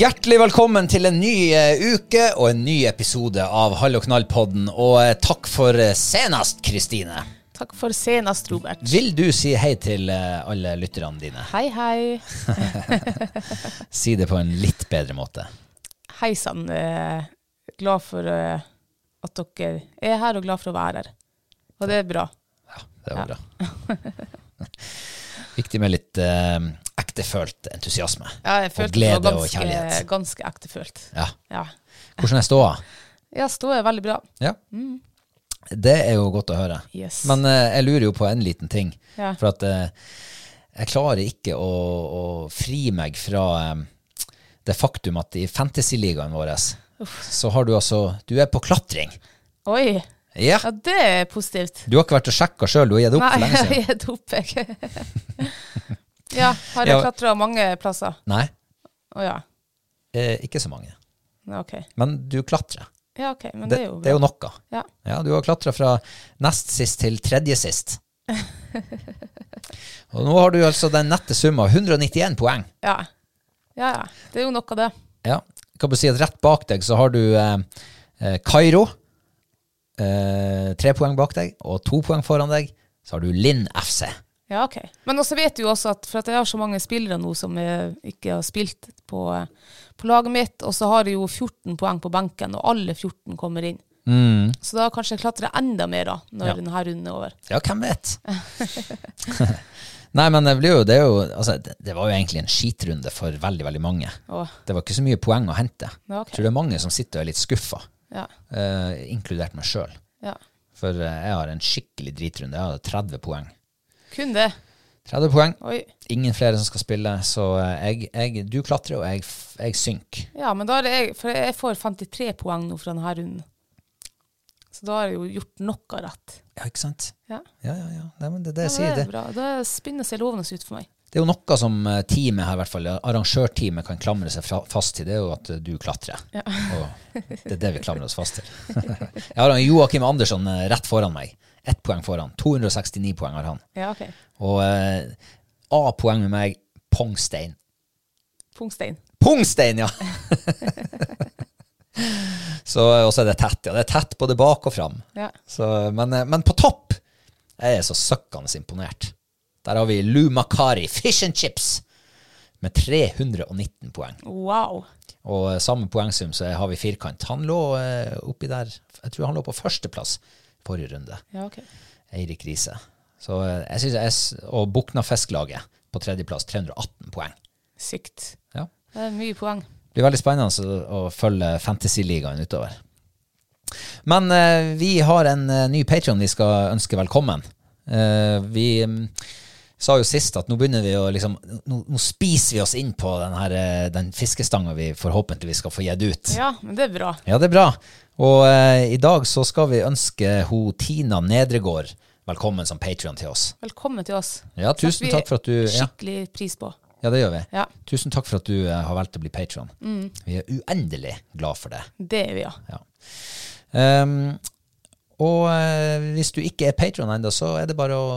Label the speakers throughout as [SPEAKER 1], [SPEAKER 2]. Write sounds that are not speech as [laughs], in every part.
[SPEAKER 1] Hjertelig velkommen til en ny eh, uke og en ny episode av Hall og knall-podden. Og eh, takk for eh, senest, Kristine.
[SPEAKER 2] Takk for senest, Robert.
[SPEAKER 1] Vil du si hei til alle lytterne dine?
[SPEAKER 2] Hei, hei. [laughs]
[SPEAKER 1] Si det på en litt bedre måte.
[SPEAKER 2] Hei sann. Glad for at dere er her, og glad for å være her. Og det er bra.
[SPEAKER 1] Ja, det var bra. [laughs] Viktig med litt ektefølt entusiasme.
[SPEAKER 2] Ja, jeg
[SPEAKER 1] og glede
[SPEAKER 2] det var
[SPEAKER 1] og kjærlighet.
[SPEAKER 2] ganske ektefølt.
[SPEAKER 1] Ja.
[SPEAKER 2] Ja.
[SPEAKER 1] Hvordan er ståa?
[SPEAKER 2] ja, stå er veldig bra.
[SPEAKER 1] Ja. Det er jo godt å høre.
[SPEAKER 2] Yes.
[SPEAKER 1] Men eh, jeg lurer jo på en liten ting.
[SPEAKER 2] Ja.
[SPEAKER 1] For at eh, jeg klarer ikke å, å fri meg fra eh, det faktum at i fantasy-ligaen vår så har du altså Du er på klatring.
[SPEAKER 2] Oi.
[SPEAKER 1] Ja.
[SPEAKER 2] Ja, det er positivt.
[SPEAKER 1] Du har ikke vært og sjekka sjøl, du har gitt opp for lenge siden?
[SPEAKER 2] Nei, jeg
[SPEAKER 1] har
[SPEAKER 2] gitt opp, jeg. [laughs] ja, har
[SPEAKER 1] du
[SPEAKER 2] klatra mange plasser?
[SPEAKER 1] Nei,
[SPEAKER 2] Oh, ja.
[SPEAKER 1] eh, ikke så mange.
[SPEAKER 2] Okay.
[SPEAKER 1] Men du klatrer.
[SPEAKER 2] Ja, ok, men
[SPEAKER 1] Det,
[SPEAKER 2] det er jo
[SPEAKER 1] det er jo noe.
[SPEAKER 2] Ja.
[SPEAKER 1] Ja, du har klatra fra nest sist til tredje sist. [laughs] Og nå har du altså den nette summa 191 poeng.
[SPEAKER 2] Ja. ja, ja. Det er jo noe, det.
[SPEAKER 1] Ja. Kan du si at rett bak deg så har du eh, eh, Kairo. Eh, tre poeng bak deg. Og to poeng foran deg så har du Linn FC.
[SPEAKER 2] Ja, ok. Men også vet du jo også at for at jeg har så mange spillere nå som jeg ikke har spilt på, på laget mitt, og så har jeg jo 14 poeng på benken, og alle 14 kommer inn. Så da kanskje jeg klatrer enda mer da, når
[SPEAKER 1] Ja.
[SPEAKER 2] denne runden er over.
[SPEAKER 1] Ja, hvem vet? [laughs] Nei, men det, blir jo, det, er jo, altså, det, det var jo egentlig en skitrunde for veldig, veldig mange.
[SPEAKER 2] Åh,
[SPEAKER 1] Det var ikke så mye poeng å hente.
[SPEAKER 2] Ja, okay.
[SPEAKER 1] Jeg tror det er mange som sitter og er litt skuffa,
[SPEAKER 2] ja,
[SPEAKER 1] uh, inkludert meg sjøl.
[SPEAKER 2] ja.
[SPEAKER 1] For uh, jeg har en skikkelig dritrunde. Jeg har 30 poeng.
[SPEAKER 2] Kun det.
[SPEAKER 1] 30 poeng.
[SPEAKER 2] Oi.
[SPEAKER 1] Ingen flere som skal spille, så eh, jeg, jeg, du klatrer, og jeg, jeg synker.
[SPEAKER 2] Ja, men da er det jeg, for jeg får 53 poeng nå fra denne runden. Så da har jeg jo gjort noe rett.
[SPEAKER 1] Ja, ikke sant?
[SPEAKER 2] Ja,
[SPEAKER 1] Ja, ja, ja. Nei, men det, det
[SPEAKER 2] ja
[SPEAKER 1] sier.
[SPEAKER 2] det
[SPEAKER 1] Det,
[SPEAKER 2] er bra. Det spinner seg lovende ut for meg.
[SPEAKER 1] det er jo noe som eh, teamet her, i hvert fall, arrangørteamet kan klamre seg fra, fast til, det er jo at eh, du klatrer. Og det er det vi klamrer oss fast til. [laughs] jeg har Joakim Andersson rett foran meg. Ett poeng foran. 269 poeng har han.
[SPEAKER 2] Ja, ok.
[SPEAKER 1] Og eh, A-poeng med meg, Pongstein.
[SPEAKER 2] Pungstein.
[SPEAKER 1] Pungstein, ja! [laughs] så, og så er det tett. Ja, det er tett både bak og fram.
[SPEAKER 2] Ja.
[SPEAKER 1] Så, men, eh, men på topp jeg er så søkkende imponert. Der har vi Lou Makari, Fish and Chips, med 319 poeng.
[SPEAKER 2] Wow.
[SPEAKER 1] Og eh, samme poengsum så har vi firkant. Han lå eh, oppi der Jeg tror han lå på førsteplass forrige runde.
[SPEAKER 2] Ja, ok.
[SPEAKER 1] Eirik Riise. Så eh, jeg synes jeg, Og Buknafisklaget på tredjeplass, 318 poeng.
[SPEAKER 2] Sykt.
[SPEAKER 1] Ja.
[SPEAKER 2] Det er mye poeng.
[SPEAKER 1] Det blir veldig spennende å, følge Fantasy-ligaen utover. Men eh, vi har en eh, ny Patreon vi skal ønske velkommen. Eh, vi mm, sa jo sist at nå begynner vi å liksom Nå, nå spiser vi oss inn på den, her, eh, den fiskestanga vi forhåpentligvis skal få gitt ut.
[SPEAKER 2] Ja, men det er bra.
[SPEAKER 1] Ja, det er bra. Og eh, i dag så skal vi ønske ho Tina Nedregård velkommen som Patreon til oss.
[SPEAKER 2] Velkommen til oss.
[SPEAKER 1] Ja, tusen takk for at du ja,
[SPEAKER 2] Skikkelig pris på.
[SPEAKER 1] ja, det gjør vi.
[SPEAKER 2] Ja,
[SPEAKER 1] Tusen takk for at du eh, har valgt å bli patron. Vi er uendelig glad for det.
[SPEAKER 2] det er vi, ja.
[SPEAKER 1] Ja. Um, og eh, hvis du ikke er Patrion ennå, så er det bare å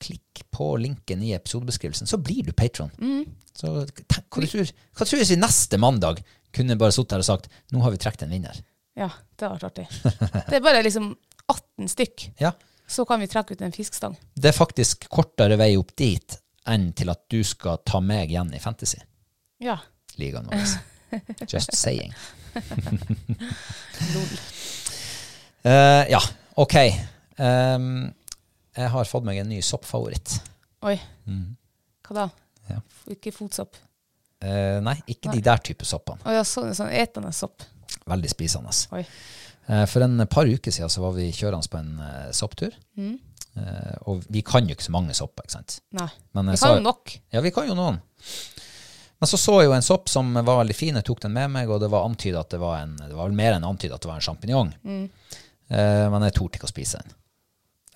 [SPEAKER 1] klikke på linken i episodebeskrivelsen, så blir du patron. Så tenk, hva, du tror, hva tror du hvis vi neste mandag kunne bare sittet her og sagt nå har vi trukket en vinner?
[SPEAKER 2] Ja, det har vært artig. Det er bare liksom 18 stykk, [laughs]
[SPEAKER 1] Ja,
[SPEAKER 2] så kan vi trekke ut en fiskestang.
[SPEAKER 1] Det er faktisk kortere vei opp dit enn til at du skal ta meg igjen i Fantasy-ligaen
[SPEAKER 2] Ja.
[SPEAKER 1] vår. [laughs] Just saying. Eh, ja, ok. Um, jeg har fått meg en ny soppfavoritt.
[SPEAKER 2] Oi. Hva da?
[SPEAKER 1] Ja.
[SPEAKER 2] Ikke fotsopp.
[SPEAKER 1] Uh, nei, ikke de der type soppene.
[SPEAKER 2] Oh, ja, sånn, sånn etende sopp.
[SPEAKER 1] Veldig spisende.
[SPEAKER 2] Oi.
[SPEAKER 1] Eh, for en par uker siden så var vi kjørende på en eh, sopptur. Mm. og vi kan jo ikke så mange sopper, ikke sant?
[SPEAKER 2] Nei.
[SPEAKER 1] Men
[SPEAKER 2] Vi kan jo nok.
[SPEAKER 1] Ja, vi kan jo noen. Men så så jeg jo en sopp som var veldig fin, jeg tok den med meg, og det var antydet at det var en, det var vel mer enn antydet at det var en champignon. Mm. men jeg torde ikke å spise den.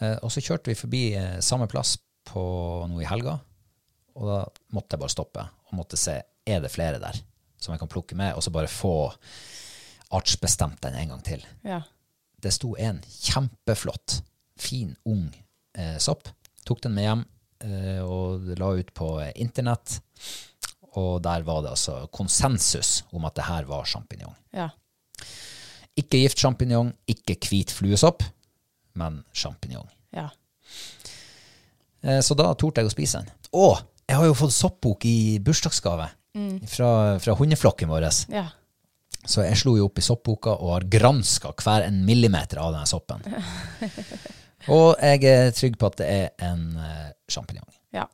[SPEAKER 1] Eh, og så kjørte vi forbi eh, samme plass på noe i helga, og da måtte jeg bare stoppe og måtte se, er det flere der som jeg kan plukke med, og så bare få artsbestemt den en gang til.
[SPEAKER 2] Ja.
[SPEAKER 1] Det sto en kjempeflott, fin, ung eh, sopp. Tok den med hjem eh, og la ut på internett. Og der var det altså konsensus om at det her var sjampinjong.
[SPEAKER 2] ja.
[SPEAKER 1] Ikke giftsjampinjong, ikke hvit fluesopp, men sjampinjong.
[SPEAKER 2] Ja.
[SPEAKER 1] Eh, så da torde jeg å spise den. Å, jeg har jo fått soppbok i bursdagsgave fra, fra hundeflokken vår.
[SPEAKER 2] Ja.
[SPEAKER 1] Så jeg slo jo opp i soppboka og har granska hver en millimeter av denne soppen. [laughs] Og jeg er trygg på at det er en uh, sjampinjong.
[SPEAKER 2] ja.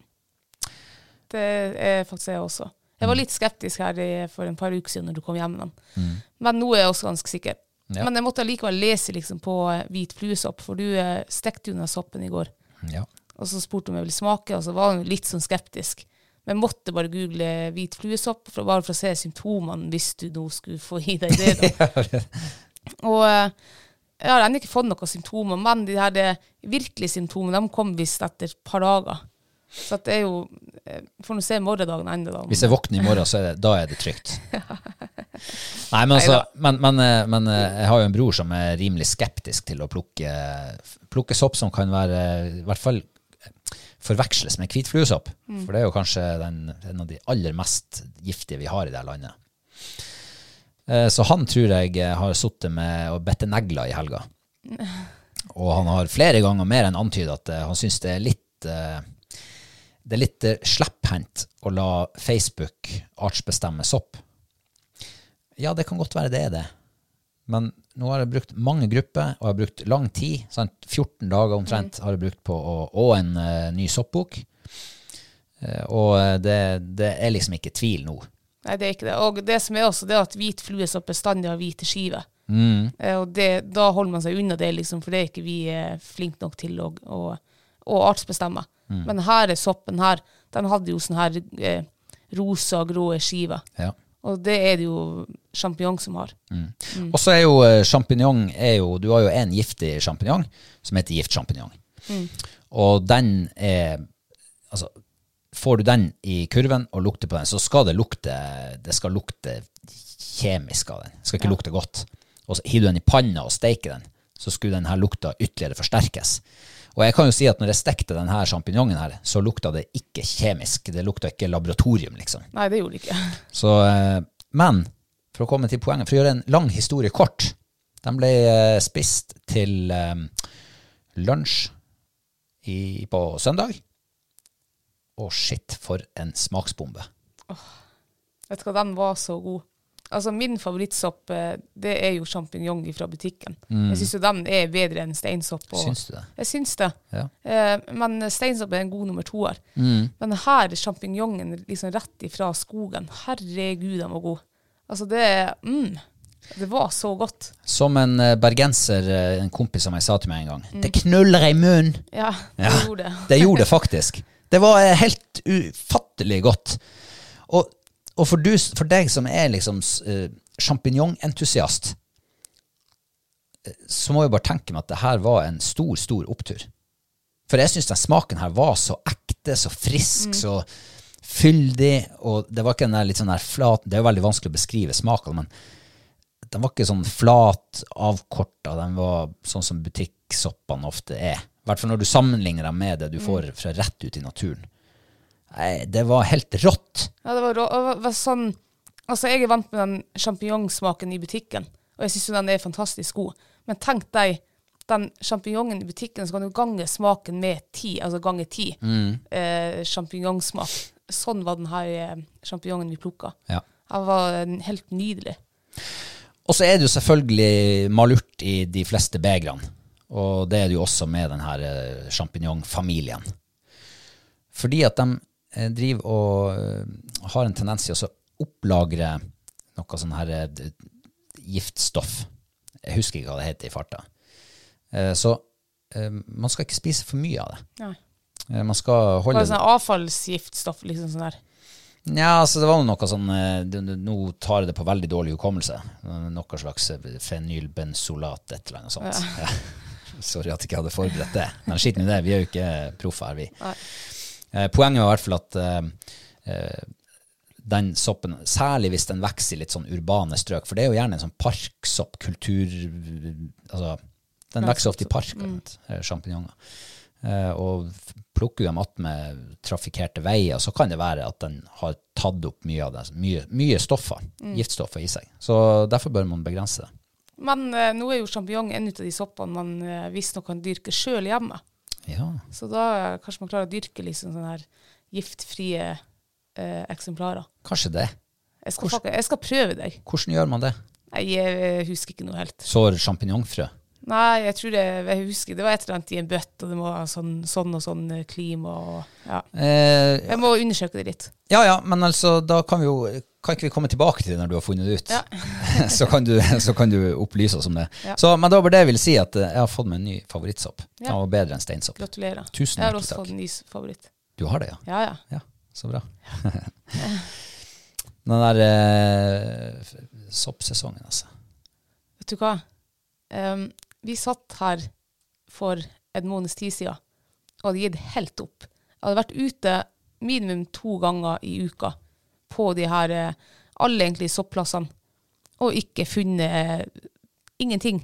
[SPEAKER 2] Det er faktisk jeg også. Jeg var litt skeptisk her i, for en par uker siden når du kom hjem med den. Men nå er jeg også ganske sikker.
[SPEAKER 1] Ja.
[SPEAKER 2] Men jeg måtte likevel lese liksom på eh, hvit fluesopp, for du eh, stekte jo den soppen i går.
[SPEAKER 1] Ja.
[SPEAKER 2] Og så spurte om jeg ville smake, og så var hun litt sånn skeptisk. Men jeg måtte bare google hvit fluesopp, for, bare for å se symptomene, hvis du nå skulle få i deg det. da. [laughs] og eh, jeg har ennå ikke fått noen symptomer, men de her eh, virkelige symptomene de kom visst etter et par dager. Så det er jo eh, Får nå se morgendagen ennå, da.
[SPEAKER 1] Hvis jeg våkner i morgen, så er det, da er det trygt. [laughs] Nei, men, altså, men, men, eh, men jeg har jo en bror som er rimelig skeptisk til å plukke, plukke sopp som kan være i hvert fall forveksles med hvitfluesopp. For det er jo kanskje den, en av de aller mest giftige vi har i det her landet. Eh, Så han tror jeg eh, har sittet med og bitt negler i helga. [laughs] Og han har flere ganger mer enn antydet at eh, han syns det er litt det er litt slepphendt å la Facebook artsbestemme sopp. Ja, det kan godt være det er det. Men nå har jeg brukt mange grupper, og jeg har brukt lang tid. Sant? 14 dager omtrent har jeg brukt på å, og en uh, ny soppbok. Uh, og eh, det, det er liksom ikke tvil nå.
[SPEAKER 2] Nei, det er ikke det. Og det som er også, det er at hvit fluesopp bestandig har hvite skiver. Eh, Og det, da holder man seg unna det, liksom, for det er ikke vi flinke nok til å, å, å artsbestemme. Men her er soppen her, den hadde jo sånn her rosa rosa, grå skiver.
[SPEAKER 1] Ja.
[SPEAKER 2] Og det er det jo sjampinjong som har.
[SPEAKER 1] Og så er jo eh, sjampinjong er Du har jo en giftig sjampinjong som heter giftsjampinjong. Og den er Altså, får du den i kurven og lukter på den, så skal det lukte Det skal lukte kjemisk av den. Det skal ikke lukte godt. Og så hiver du den i panna og steiker den, så skulle den her lukta ytterligere forsterkes. Og jeg kan jo si at når jeg stekte denne sjampinjongen her, så lukta det ikke kjemisk. Det lukta ikke laboratorium, liksom.
[SPEAKER 2] Nei, det gjorde det ikke.
[SPEAKER 1] Så, eh, men for å komme til poenget, for å gjøre en lang historie kort Den ble eh, spist til eh, lunsj i, på søndag. Å, shit, for en smaksbombe.
[SPEAKER 2] Vet du hva, den var så god. Altså Min favorittsopp eh, det er jo sjampinjong fra butikken.
[SPEAKER 1] Mm.
[SPEAKER 2] Jeg syns den er bedre enn steinsopp. og-
[SPEAKER 1] Syns du det?
[SPEAKER 2] Jeg syns det.
[SPEAKER 1] Ja.
[SPEAKER 2] Eh, men steinsopp er en god nummer toer.
[SPEAKER 1] Mm.
[SPEAKER 2] Men her sjampinjongen liksom rett ifra skogen, herregud, den var god. Altså det mm, Det var så godt.
[SPEAKER 1] Som en eh, bergenser, eh, en kompis av meg, sa til meg en gang.
[SPEAKER 2] Mm.
[SPEAKER 1] Det knuller i munnen!
[SPEAKER 2] Ja, det
[SPEAKER 1] Ja,
[SPEAKER 2] gjorde det.
[SPEAKER 1] Det gjorde det faktisk. Det var helt ufattelig godt. Og, og for, du, for deg som er liksom uh, sjampinjongentusiast, eh, så må jeg bare tenke meg at det her var en stor, stor opptur. For jeg syns den smaken her var så ekte, så frisk, så fyldig, og det var ikke den der litt sånn der flat Det er jo veldig vanskelig å beskrive smaken, men den var ikke sånn flat, avkorta. Den var sånn som butikksoppene ofte er. I hvert fall når du sammenligner dem med det du får fra rett ut i naturen. Nei, det var helt rått.
[SPEAKER 2] Ja, det var, rå, det var sånn Altså, jeg er vant med den sjampinjongsmaken i butikken, og jeg syns jo den er fantastisk god. Men tenk deg den sjampinjongen i butikken, så kan du gange smaken med ti, altså gange ti eh, sjampinjongsmak. Sånn var den her eh, sjampinjongen vi plukka.
[SPEAKER 1] Ja.
[SPEAKER 2] Den var eh, helt nydelig.
[SPEAKER 1] Og så er det jo selvfølgelig malurt i de fleste begrene. Og det er det jo også med den her eh, sjampinjongfamilien. Fordi at de driver og eh, har en tendens til å opplagre noe sånn her eh, giftstoff. Jeg husker ikke hva det heter i farta. Eh, Så eh, man skal ikke spise for mye av det.
[SPEAKER 2] Nei.
[SPEAKER 1] Eh, Man skal holde
[SPEAKER 2] Bare sånn avfallsgiftstoff, liksom sånn der.
[SPEAKER 1] Ja, altså det var noe sånn eh, Nå tar jeg det på veldig dårlig hukommelse. Noe slags fenylbensolat fenylbenzolat, et eller annet sånt. Ja. [laughs] Sorry at jeg ikke hadde forberedt det. Men skitt med det, vi er jo ikke proffer vi.
[SPEAKER 2] Nei.
[SPEAKER 1] Eh, Poenget var i hvert fall at eh, eh, den soppen, særlig hvis den vokser i litt sånn urbane strøk, for det er jo gjerne en sånn parksopp, kultur... Altså, den vokser ofte i parker, mm. sjampinjonger. Og plukker du dem attmed trafikkerte veier, så kan det være at den har tatt opp mye av det, mye, mye stoffer, giftstoffer i seg. Så derfor bør man begrense det.
[SPEAKER 2] Men nå er jo sjampinjong en av de soppene man visstnok kan dyrke sjøl hjemme.
[SPEAKER 1] Ja,
[SPEAKER 2] Så da kanskje man klarer å dyrke liksom sånne her giftfrie eh, eksemplarer.
[SPEAKER 1] kanskje det.
[SPEAKER 2] Jeg skal, fuck- jeg skal prøve deg.
[SPEAKER 1] Hvordan gjør man det?
[SPEAKER 2] Nei, jeg husker ikke noe helt.
[SPEAKER 1] Sår sjampinjongfrø?
[SPEAKER 2] Nei, jeg tror det, jeg husker det var et eller annet i en bøtte, og det må ha sånn, sånn og sånn eh, klima og ja.
[SPEAKER 1] Eh,
[SPEAKER 2] Jeg må undersøke det litt.
[SPEAKER 1] Ja, ja, men altså, da kan vi jo Kan ikke vi komme tilbake til det når du har funnet det ut?
[SPEAKER 2] Ja. [laughs]
[SPEAKER 1] så, kan du, så kan du opplyse oss om det.
[SPEAKER 2] Ja.
[SPEAKER 1] Så, men da var det jeg ville si, at eh, jeg har fått meg en ny favorittsopp. Den var bedre enn steinsopp.
[SPEAKER 2] Gratulerer.
[SPEAKER 1] Tusen
[SPEAKER 2] jeg har også
[SPEAKER 1] takk.
[SPEAKER 2] fått en ny favoritt.
[SPEAKER 1] Du har det, ja?
[SPEAKER 2] Ja, ja.
[SPEAKER 1] Ja, så bra. [laughs] Den der eh, soppsesongen, altså.
[SPEAKER 2] Vet du hva? Em, vi satt her for en måneds tid siden og hadde gitt helt opp. Jeg hadde vært ute minimum to ganger i uka på de her eh, alle egentlig soppplassene, og ikke funnet eh, ingenting.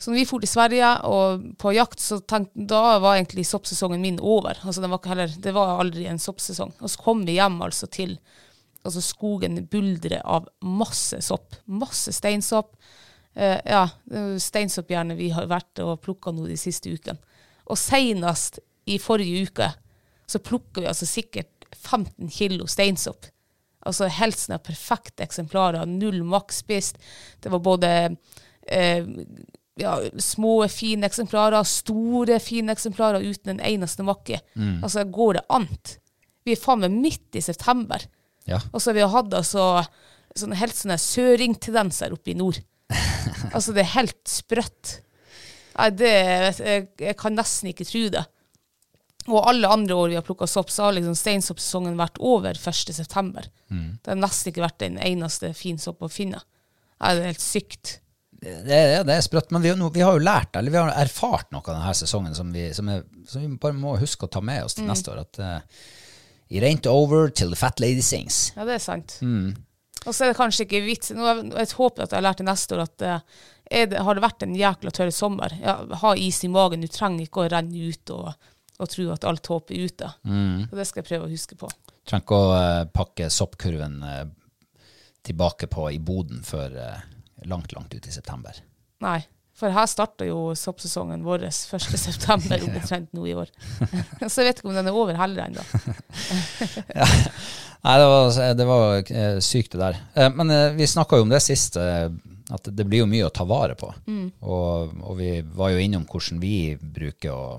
[SPEAKER 2] Så når vi dro til Sverige og på jakt, så tenkte, da var egentlig soppsesongen min over. Altså var heller, det var aldri en soppsesong. Og så kom vi hjem altså til altså skogen buldrer av masse sopp. Masse steinsopp. Eh, ja, det er steinsoppjernet vi har vært og plukka nå de siste ukene. Og senest i forrige uke så plukka vi altså sikkert 15 kilo steinsopp. Altså helt sånne perfekte eksemplarer. Null maks spist. Det var både uh, ja, små, fine eksemplarer, store, fine eksemplarer uten en eneste makke. Altså, går det an? Vi er faen meg midt i september.
[SPEAKER 1] Ja.
[SPEAKER 2] Og så har vi hatt altså, sånne helt sånne søringtendenser oppe i nord. [laughs] altså, det er helt sprøtt. Nei, det, jeg, jeg kan nesten ikke tro det. Og alle andre år vi har plukka sopp, så har liksom steinsoppsesongen vært over 1. september. Det har nesten ikke vært en eneste fin sopp å finne. Nei, det er helt sykt.
[SPEAKER 1] Det, er- det er sprøtt, men vi, har vi har jo lært, eller vi har erfart noe av denne sesongen som vi, som, er, som vi bare må huske å ta med oss til neste år. At uh, it ain't over till the fat lady sings.
[SPEAKER 2] Ja, det er sant. Og så er det kanskje ikke vits Nå Jeg håper at jeg har lært det neste år at eh, det, har det vært en jækla tørr sommer, ja, ha is i magen. Du trenger ikke å renne ut og, og tro at alt håp er ute. Og det skal jeg prøve å huske på.
[SPEAKER 1] Trenger ikke å uh, pakke soppkurven uh, tilbake på i boden før uh, langt, langt ut i september.
[SPEAKER 2] Nei. For her starter jo soppsesongen vår 1.9. [laughs] omtrent nå i år. [laughs] Så jeg vet ikke om den er over heller ennå. [laughs]
[SPEAKER 1] ja. Nei, det var, det var, eh, sykt, det der. Eh, men eh, vi snakka jo om det sist, at det blir jo mye å ta vare på. Mm. Og, og, vi var jo innom hvordan vi bruker å,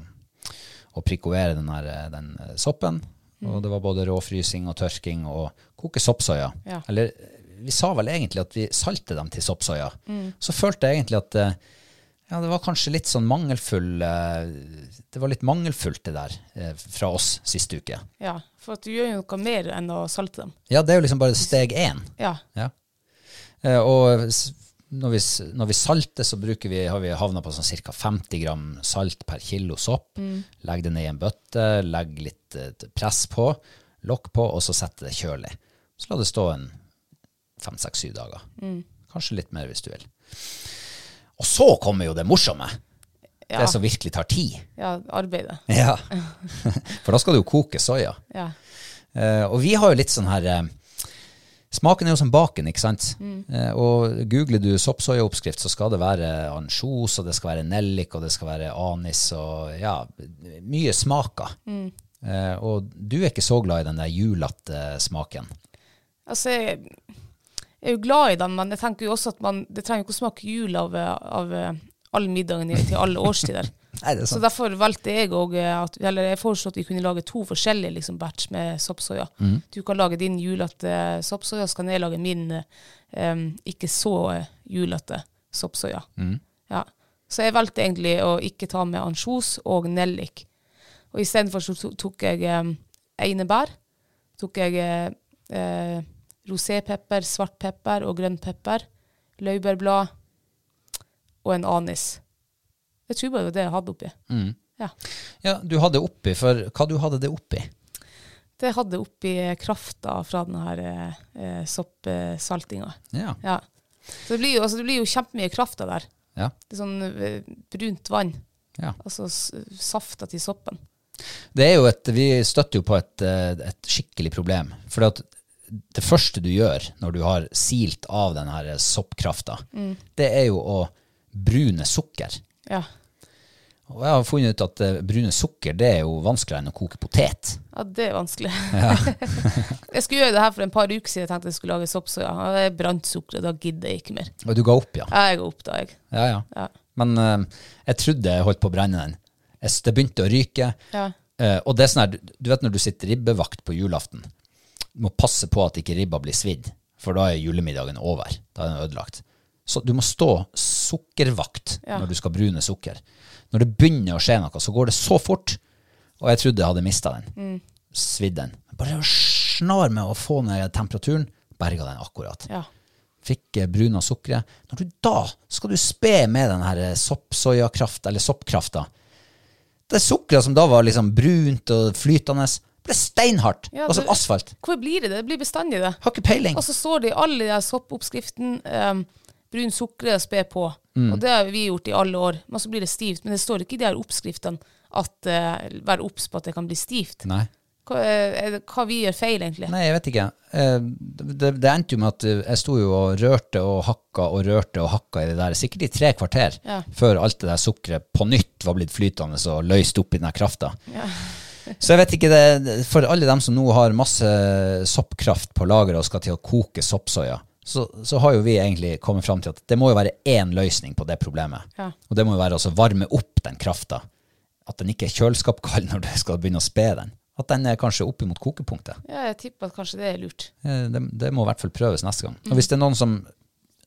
[SPEAKER 1] å prikovere den, her, den soppen. Mm. Og det var både råfrysing og tørking og koke soppsoya. Ja. Eller vi sa vel egentlig at vi salter dem til soppsoya. Mm. Så følte jeg egentlig at ja, det var kanskje litt sånn mangelfull eh, Det var litt mangelfullt, det der, eh, fra oss sist uke.
[SPEAKER 2] Ja, for at du gjør jo noe mer enn å salte dem.
[SPEAKER 1] Ja, det er jo liksom bare steg én.
[SPEAKER 2] Ja.
[SPEAKER 1] ja. Eh, og når vi, når vi, salter, så vi, har vi havna på sånn ca. 50 gram salt per kilo sopp. Mm. Legg det ned i en bøtte, legg litt press på, lokk på, og så sette det kjølig. Så la det stå en fem, seks, syv dager. Mm. Kanskje litt mer hvis du vil. Og så kommer jo det morsomme. Ja. Det som virkelig tar tid.
[SPEAKER 2] Ja, arbeidet. [laughs]
[SPEAKER 1] Ja. For da skal du jo koke soya.
[SPEAKER 2] Ja.
[SPEAKER 1] Uh, og vi har jo litt sånn her uh, Smaken er jo som baken, ikke sant? Mm. Uh, og googler du soppsoyaoppskrift, så skal det være ansjos, og det skal være nellik, og det skal være anis, og ja, mye smaker. Mm. og du er ikke så glad i den der julete smaken?
[SPEAKER 2] Altså, jeg er jo glad i den, men jeg tenker jo også at man, det trenger ikke å smake jul av, av alle middagene til alle årstider. [laughs]
[SPEAKER 1] Nei,
[SPEAKER 2] så derfor valgte jeg òg Eller jeg foreslo at vi kunne lage to forskjellige liksom, batch med soppsoya. Mm. Du kan lage din julete soppsoya, så kan jeg lage min um, ikke så julete soppsoya. Mm. Ja. Så jeg valgte egentlig å ikke ta med ansjos og nellik. Og istedenfor så tok jeg um, einebær. Tok jeg uh, rosépepper, svart pepper og grønn pepper, laurbærblad og en anis. Jeg tror bare det var det jeg hadde oppi.
[SPEAKER 1] Mm.
[SPEAKER 2] Ja.
[SPEAKER 1] ja, du hadde oppi, for hva du hadde det oppi?
[SPEAKER 2] Det hadde oppi krafta fra denne her, eh, soppsaltinga.
[SPEAKER 1] Ja.
[SPEAKER 2] ja. Så det blir jo, altså, det blir jo kjempemye krafta der.
[SPEAKER 1] Ja.
[SPEAKER 2] Det er sånn eh, brunt vann.
[SPEAKER 1] Ja.
[SPEAKER 2] Altså safta til soppen.
[SPEAKER 1] Det er jo et, Vi støtter jo på et, eh, et skikkelig problem. For at det første du gjør når du har silt av den her soppkrafta, mm. det er jo å brune sukker.
[SPEAKER 2] Ja.
[SPEAKER 1] Og jeg har funnet ut at uh, brune sukker det er jo vanskeligere enn å koke potet.
[SPEAKER 2] Ja, det er vanskelig. Ja. [laughs] jeg skulle gjøre det her for en par uker siden. Jeg tenkte jeg skulle lage soppsoya. Ja, jeg brant sukkeret, da gidder jeg ikke mer.
[SPEAKER 1] Og du ga opp, ja?
[SPEAKER 2] Ja, jeg ga opp da, jeg.
[SPEAKER 1] Ja, ja. ja. Men uh, jeg trodde jeg holdt på å brenne den. Det begynte å ryke.
[SPEAKER 2] Ja.
[SPEAKER 1] Uh, og det er sånn her, du vet når du sitter ribbevakt på julaften, må passe på at ikke ribba blir svidd, for da er julemiddagen over. Da er den ødelagt. Så du må stå sukkervakt ja. når du skal brune sukker. Når det begynner å skje noe, så går det så fort. Og jeg trodde jeg hadde mista den. Mm. Svidd den. Bare snar med å få ned temperaturen, berga den akkurat.
[SPEAKER 2] Ja.
[SPEAKER 1] Fikk eh, bruna sukkeret. Når du da skal du spe med den her eh, soppsoyakraft, eller soppkrafta Det sukkeret som da var liksom brunt og flytende, ble steinhardt, ja, og som asfalt.
[SPEAKER 2] Hvor blir det? Det blir bestandig det.
[SPEAKER 1] Har ikke peiling.
[SPEAKER 2] Og så står det i alle de soppoppskriften um, brun sukker og spe på. Mm. Og det har vi gjort i alle år. Men så blir det stivt. Men det står ikke i de her oppskriftene at uh, vær obs på at det kan bli stivt.
[SPEAKER 1] Nei.
[SPEAKER 2] Hva, uh, hva, vi gjør feil, egentlig?
[SPEAKER 1] Nei, jeg vet ikke. Uh, det, det, endte jo med at jeg sto jo og rørte og hakka og rørte og hakka i det der sikkert i tre kvarter
[SPEAKER 2] ja.
[SPEAKER 1] før alt det der sukkeret på nytt var blitt flytende og løst opp i den krafta.
[SPEAKER 2] Ja.
[SPEAKER 1] Så jeg vet ikke det, For alle dem som nå har masse soppkraft på lageret og skal til å koke soppsoya, så, så, har jo vi egentlig kommet fram til at det må jo være én løsning på det problemet.
[SPEAKER 2] Ja.
[SPEAKER 1] Og det må jo være å varme opp den krafta. At den ikke er kjøleskapkald når du skal begynne å spe den. At den er kanskje oppimot kokepunktet.
[SPEAKER 2] Ja, jeg tipper at kanskje det er lurt.
[SPEAKER 1] Det, det må i hvert fall prøves neste gang. Og hvis det er noen som,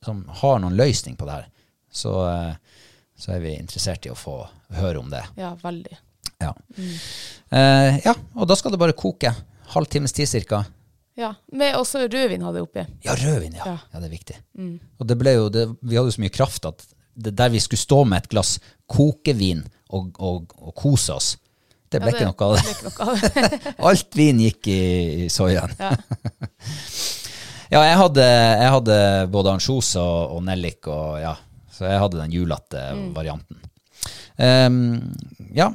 [SPEAKER 1] som har noen løsning på det her, så, eh, så er vi interessert i å få høre om det.
[SPEAKER 2] Ja, veldig.
[SPEAKER 1] Ja. Mm. Uh, ja, og da skal det bare koke. Halvtimes tid cirka.
[SPEAKER 2] Ja, Med også rødvin hadde jeg oppi.
[SPEAKER 1] Ja, rødvin, ja. ja. ja det er viktig. Mm. Og det ble jo, det, vi hadde jo så mye kraft at det, der vi skulle stå med et glass kokevin og, og, og kose oss, det ble, ja, det, ikke noe av det. [laughs] Alt vin gikk i, i soyaen.
[SPEAKER 2] Ja. [laughs]
[SPEAKER 1] ja, jeg hadde, jeg hadde både ansjos og, og, nellik, og ja, så jeg hadde den julete mm. varianten. Um, ja,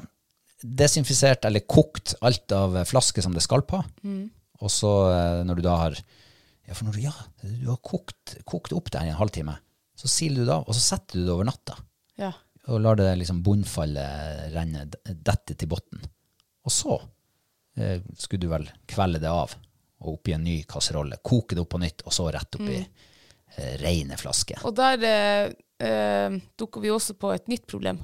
[SPEAKER 1] desinfisert eller kokt alt av flasker som det skal på.
[SPEAKER 2] Mm.
[SPEAKER 1] Og så eh, når du da har ja, for når du, ja, du har kokt, kokt opp det i en halvtime, så siler du det av, og så setter du det over natta.
[SPEAKER 2] Ja.
[SPEAKER 1] og lar det liksom bunnfallet renne, dette til bunnen. Og så eh, skulle du vel kvelde det av og oppi en ny kasserolle, koke det opp på nytt, og så rett oppi eh, rene flasker.
[SPEAKER 2] Og der eh, eh, dukker vi også på et nytt problem.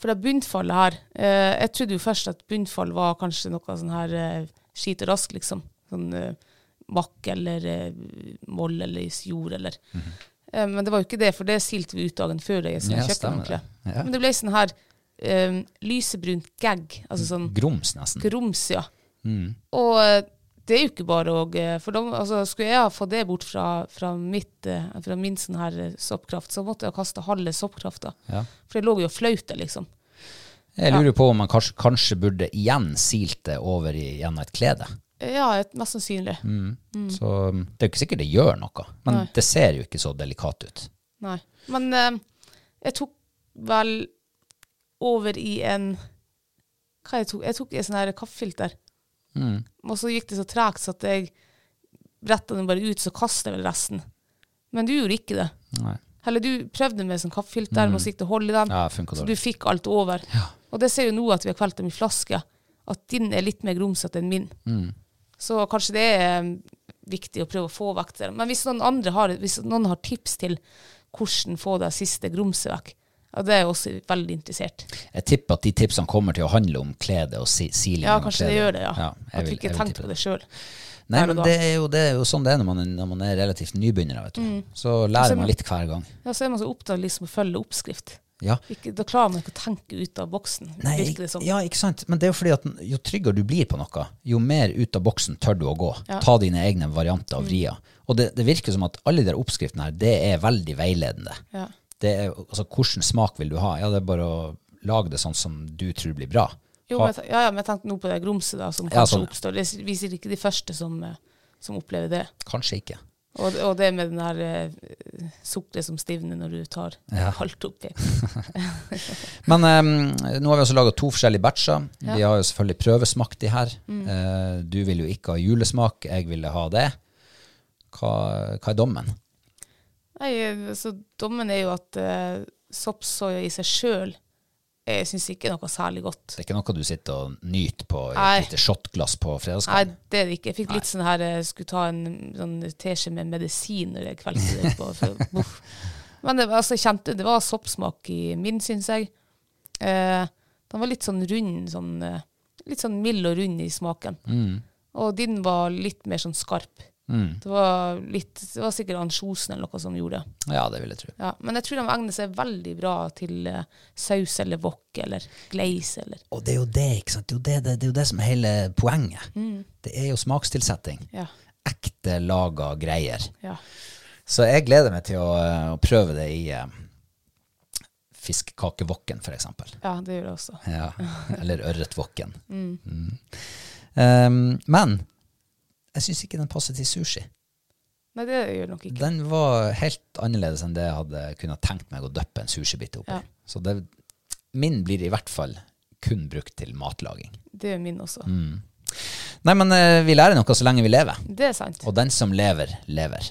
[SPEAKER 2] For det bunnfallet her eh, Jeg trodde jo først at bunnfall var kanskje noe sånn her eh, skit og rask, liksom. Sånn eh, makk eller eh, moll eller jord eller eh, Men det var jo ikke det, for det silte vi ut dagen før det
[SPEAKER 1] Ja, stemmer det. Ja.
[SPEAKER 2] Men det ble sånn her eh, lysebrunt gagg. Altså sånn
[SPEAKER 1] Grums, nesten.
[SPEAKER 2] grums, ja. Og eh, det er jo ikke bare å eh, For de, altså, skulle jeg ha fått det bort fra, fra, mitt, eh, fra min sånn her eh, soppkraft, så måtte jeg ha kasta halve soppkrafta.
[SPEAKER 1] Ja.
[SPEAKER 2] For det lå jo og flaute, liksom.
[SPEAKER 1] Jeg lurer på om man kanskje, kanskje burde igjen silt det over i, gjennom et klede.
[SPEAKER 2] Ja, et, mest sannsynlig.
[SPEAKER 1] Så um, det er jo ikke sikkert det gjør noe, men
[SPEAKER 2] Nei.
[SPEAKER 1] det ser jo ikke så delikat ut.
[SPEAKER 2] Nei. Men eh, jeg tok vel over i en Hva jeg tok? Jeg tok i en sånn her kaffefilter. Og så gikk det så tregt så at jeg bretta den bare ut, så kastet jeg vel resten. Men du gjorde ikke det.
[SPEAKER 1] Nei.
[SPEAKER 2] Eller du prøvde med sånn kaffefilter, og så gikk det hold i den.
[SPEAKER 1] Ja,
[SPEAKER 2] Så du fikk alt over. Og det ser jo nå at vi har kvelt dem i flaske, at din er litt mer grumsete enn min.
[SPEAKER 1] Mm.
[SPEAKER 2] Så kanskje det er eh, viktig å prøve å få vekk det. Men hvis noen andre har, hvis noen har tips til hvordan få det siste grumset vekk, ja, det er jeg også veldig interessert.
[SPEAKER 1] Jeg tipper at de tipsene kommer til å handle om klede og si, siling
[SPEAKER 2] Ja, kanskje det gjør det, ja.
[SPEAKER 1] jeg
[SPEAKER 2] at
[SPEAKER 1] vil-
[SPEAKER 2] ikke
[SPEAKER 1] jeg vil
[SPEAKER 2] på det sjøl.
[SPEAKER 1] Nei, men det er, jo, det er jo sånn det er når man, når man er relativt nybegynner. Vet du.
[SPEAKER 2] Mm.
[SPEAKER 1] Så lærer man litt hver gang.
[SPEAKER 2] Ja, så er man så opptatt av liksom å følge oppskrift.
[SPEAKER 1] Ja.
[SPEAKER 2] Ikke, da klarer man ikke å tenke ut av boksen,
[SPEAKER 1] Nei,
[SPEAKER 2] det som.
[SPEAKER 1] ja, ikke sant. Men det er jo fordi at jo tryggere du blir på noe, jo mer ut av boksen tør du å gå.
[SPEAKER 2] Ja. Mm.
[SPEAKER 1] Ta dine egne varianter av vrier. Og det, det virker som at alle de oppskriftene her, det er veldig veiledende.
[SPEAKER 2] Ja.
[SPEAKER 1] Det er, altså, Hvilken smak vil du ha? Ja, det er bare å lage det sånn som du tror blir bra.
[SPEAKER 2] Jo, men, ja, ja, men jeg tenkte nå på det grumset da, som
[SPEAKER 1] Ja,
[SPEAKER 2] kanskje
[SPEAKER 1] sånn.
[SPEAKER 2] oppstår. Det viser ikke de første som, eh, som opplever det.
[SPEAKER 1] Kanskje ikke.
[SPEAKER 2] Og, og det med den der uh, sukkeret som stivner når du tar
[SPEAKER 1] Ja.
[SPEAKER 2] halvt oppi. [laughs] [laughs]
[SPEAKER 1] Men um, nå har vi også laga to forskjellige batcher. Vi
[SPEAKER 2] Ja. Vi
[SPEAKER 1] har jo selvfølgelig prøvesmakt de her. Eh, du vil jo ikke ha julesmak, jeg ville ha det. Hva, hva er dommen?
[SPEAKER 2] Nei, eh, så dommen er jo at uh, soppsoya i seg sjøl jeg syns ikke er noe særlig godt.
[SPEAKER 1] Det er ikke noe du sitter og nyter på i et lite shotglass på
[SPEAKER 2] Nei, det er det ikke. Jeg fikk litt sånn her Jeg skulle ta en sånn teskje med medisin når jeg det på. For. [laughs] Men det, altså, jeg kjente det var soppsmak i min, syns jeg. Eh, den var litt sånn rund, sånn eh, Litt sånn mild og rund i smaken. Og din var litt mer sånn skarp.
[SPEAKER 1] Mm.
[SPEAKER 2] Det var litt Det var sikkert ansjosen eller noe som gjorde det.
[SPEAKER 1] Ja, det vil jeg tro.
[SPEAKER 2] Ja, men jeg tror de egner seg veldig bra til eh, saus eller wok eller glaze eller
[SPEAKER 1] Og det er jo det, ikke sant? Det er jo det, det, er jo det som er hele poenget. Det er jo smakstilsetting.
[SPEAKER 2] Ja.
[SPEAKER 1] Ekte laga greier.
[SPEAKER 2] ja.
[SPEAKER 1] Så jeg gleder meg til å, eh, å prøve det i uh, fiskekakevokken, for eksempel.
[SPEAKER 2] Ja, det gjør det også.
[SPEAKER 1] Ja, [laughs] eller ørretvokken. Mm. Um, men jeg syns ikke den passer til sushi.
[SPEAKER 2] Nei, det gjør nok ikke.
[SPEAKER 1] Den var helt annerledes enn det jeg hadde kunnet tenkt meg å døppe en sushibit oppi.
[SPEAKER 2] Ja.
[SPEAKER 1] Så det, min blir i hvert fall kun brukt til matlaging.
[SPEAKER 2] Det gjør min også.
[SPEAKER 1] Nei, men eh, vi lærer noe så lenge vi lever.
[SPEAKER 2] Det er sant.
[SPEAKER 1] Og den som lever, lever.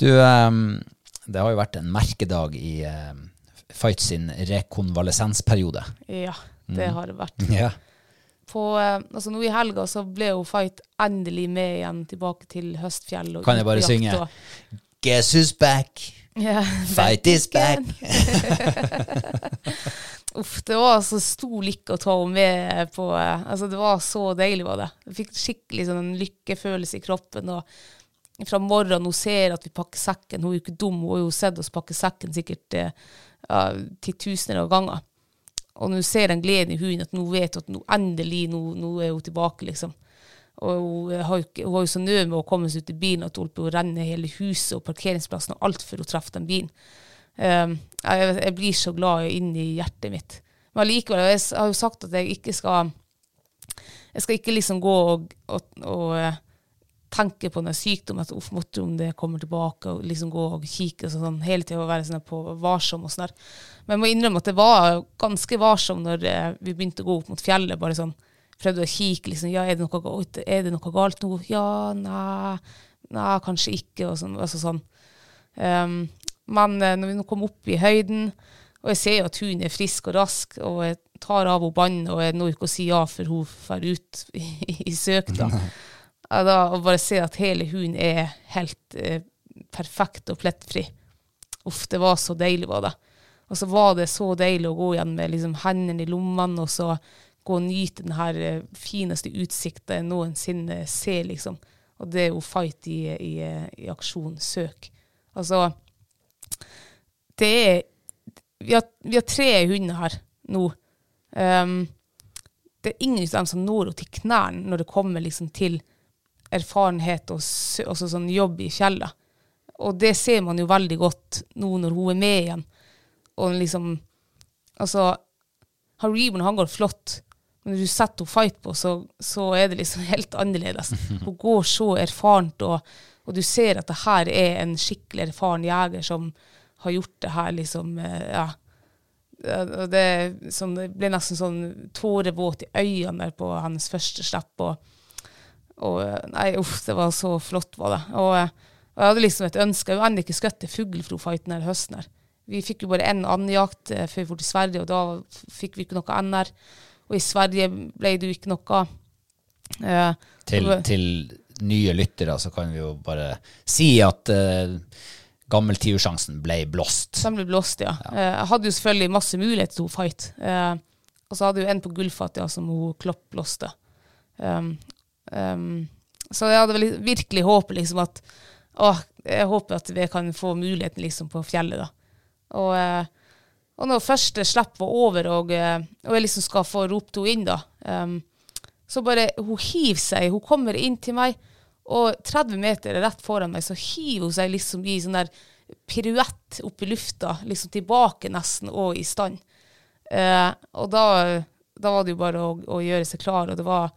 [SPEAKER 1] Du, det har jo vært en merkedag i Fight sin rekonvalesensperiode.
[SPEAKER 2] Ja, det har det vært.
[SPEAKER 1] Ja.
[SPEAKER 2] På, eh, altså nå i helga så ble jo Fight endelig med igjen tilbake til Høstfjell. Og
[SPEAKER 1] Kan jeg bare synge?
[SPEAKER 2] og-
[SPEAKER 1] Guess who's back?
[SPEAKER 2] Yeah, [laughs]
[SPEAKER 1] Fight is back.
[SPEAKER 2] Uff [laughs] uff, det var så stor lykke å ta henne med på altså Det var så deilig, var det. Jeg fikk skikkelig sånn en lykkefølelse i kroppen. og fra morgenen hun ser at vi pakker sekken. Hun er jo ikke dum, hun har jo sett oss pakke sekken sikkert uh, titusener av ganger. Og hun ser den gleden i hunden, at nå vet hun at nå endelig nå, nå er hun tilbake, liksom. Og hun har jo, har jo så nød med å komme seg ut i bilen at hun holdt på å renne hele huset og parkeringsplassen og alt før hun traff den bilen. Um, jeg, jeg, blir så glad inni hjertet mitt. Men allikevel, jeg, har jo sagt at jeg ikke skal Jeg skal ikke liksom gå og, og, og uh, tenke på den sykdommen, at uff, måtte om det kommer tilbake, og liksom gå og kikke og sånn, hele tida være sånn på varsom og sånn der. Men jeg må innrømme at det var ganske varsom når uh, vi begynte å gå opp mot fjellet. bare sånn, Prøvde å kikke, liksom, ja, er det noe, er det noe galt nå? Ja, nei, nei, kanskje ikke, og sånn. Altså sånn. Um, men eh, når vi nå kom opp i høyden, og jeg ser jo at hun er frisk og rask, og jeg tar av henne båndet, og jeg når ikke å si ja før hun drar ut i, i søk, da. [laughs] da og bare se at hele hunden er helt eh, perfekt og plettfri. Uff, det var så deilig, var det. Og så var det så deilig å gå igjen med liksom, hendene i lommene, og så gå og nyte den her eh, fineste utsikten jeg noensinne ser, liksom. Og det er jo fight i, i, i aksjon, søk. Altså, det er vi har, vi har, tre hunder her nå. Um, det er ingen av dem som når henne til knærne når det kommer liksom til erfarenhet og også sånn jobb i fjellet. Og det ser man jo veldig godt nå når hun er med igjen. Og liksom Altså, har Reborn han går flott, men når du setter henne fight på, så, så, er det liksom [laughs] helt annerledes. Hun går så erfarent, og, og, du ser at det her er en skikkelig erfaren jeger som, har gjort det her, liksom eh, Ja. Det, det ble nesten sånn tårevåt i øynene der på hennes første slipp. Og, og, Nei, uff, det var så flott, var det. Og, og jeg hadde liksom et ønske. Jeg har ennå ikke skutt Fuglefro-fighten denne høsten. her. Vi fikk jo bare én andjakt eh, før vi dro til Sverige, og da fikk vi ikke noe NR. Og i Sverige ble det jo ikke noe.
[SPEAKER 1] Uh, til, til, nye lyttere så kan vi jo bare si at uh, gammeltiursjansen ble blåst.
[SPEAKER 2] Den ble blåst, ja. ja. Eh, jeg hadde jo selvfølgelig masse muligheter til å fight. Eh, og så hadde jo en på Gullfatja som hun klopp blåste. Um, um, så jeg hadde virkelig håpet liksom at å, jeg håper at vi kan få muligheten liksom på fjellet. da. Og, eh, og når første slipp var over, og, og, jeg liksom skal få ropt henne inn, da, um, så bare Hun hiver seg. Hun kommer inn til meg. Og 30 meter rett foran meg, så hiver hun seg liksom i sånn der piruett opp i lufta, liksom tilbake nesten, og i stand. Uh, og da, da, var det jo bare å, å, gjøre seg klar, og det var,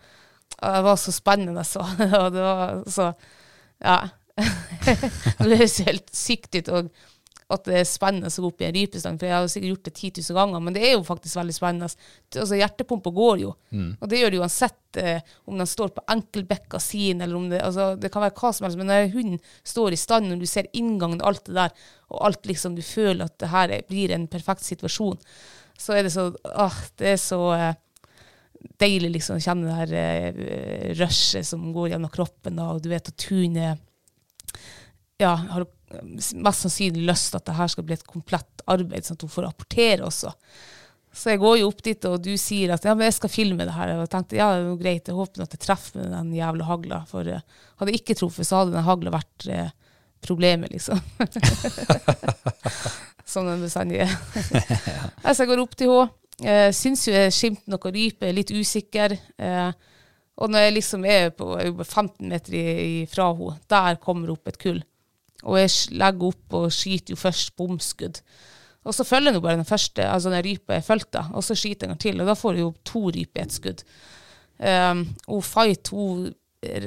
[SPEAKER 2] det var så spennende, så. [laughs] og det var så Ja. [laughs] det høres helt sykt ut. og at det er spennende å gå opp i en rypestang, for jeg har sikkert gjort det 10 000 ganger, men det er jo faktisk veldig spennende. Altså, Hjertepumpa går jo, mm. og det gjør det uansett eh, om den står på enkelbekka sin, eller om det altså, Det kan være hva som helst, men når hunden står i stand, og du ser inngangen og alt det der, og alt liksom du føler at det her blir en perfekt situasjon, så er det så ah, Det er så eh, deilig liksom å kjenne det her uh, rushet som går gjennom kroppen, da, og du vet at hunden ja, har mest sannsynlig lyst til at det her skal bli et komplett arbeid, sånn at hun får rapportere også. Så jeg går jo opp dit, og du sier at ja, men jeg skal filme det her. Og jeg tenkte ja, det er greit, jeg håper at jeg treffer med den jævla hagla. For uh, hadde jeg ikke truffet, så hadde den hagla vært uh, problemet, liksom. Som den bestandig er. [laughs] så jeg går opp til henne. Uh, syns jo jeg skimter noe rype, litt usikker. Uh, og når jeg liksom er på jeg er 15 meter fra henne, der kommer det opp et kull. Og jeg legger opp og skyter jo først bomskudd. Og så følger jeg bare den første, altså den rypa jeg fulgte, og så skyter jeg en til. Og da får jeg jo to ryper i ett skudd. Um, og Fight hun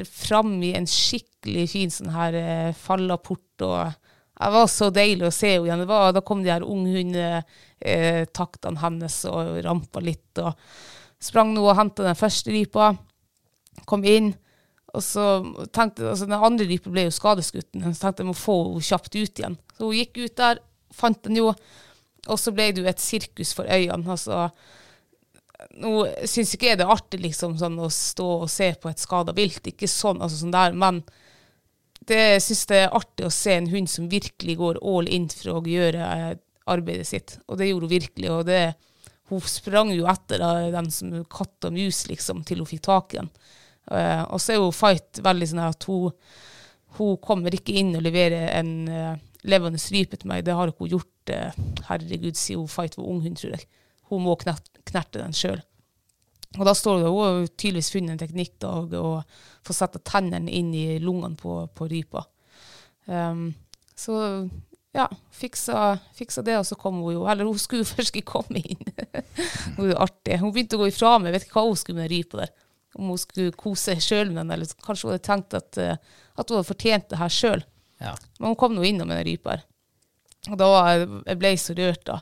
[SPEAKER 2] fram i en skikkelig fin sånn her uh, fallaport. og det var så deilig å se henne igjen. Da kom de her unghundetaktene eh, hennes og rampa litt. og Sprang nå og henta den første rypa. Kom inn. Og så tenkte altså Den andre rypa ble jo skadeskutt, så tenkte jeg må få henne kjapt ut igjen. Så hun gikk ut der, fant den jo, og så ble det jo et sirkus for øynene. altså nå syns ikke jeg det er artig liksom, sånn, å stå og se på et skada vilt, ikke sånn, altså, sånn der, men det syns jeg er artig å se en hund som virkelig går all in for å gjøre eh, arbeidet sitt. Og det gjorde hun virkelig. og det, hun sprang jo etter den som katt og mus, liksom, til hun fikk tak i den. Uh, og så er jo Fight veldig sånn at hun, hun kommer ikke inn og leverer en uh, levende rype til meg. Det har ikke hun gjort, uh, herregud, siden hun Fight var ung hund, tror jeg. Hun må knerte den sjøl. Og da står det, Hun tydeligvis funnet en teknikk da, og få sette tennene inn i lungene på, på rypa. Um, så ja, fiksa, fiksa, det, og så kom hun jo Eller hun skulle [laughs] først ikke komme inn. [laughs] hun er jo artig. Hun begynte å gå ifra meg. Vet ikke hva hun skulle med rypa der. Om hun skulle kose sjøl med den, eller kanskje hun hadde tenkt at, uh, at hun hadde fortjent det her sjøl. Ja. Men hun kom nå innom med den rypa her. Og da jeg jeg, jeg så rørt, da.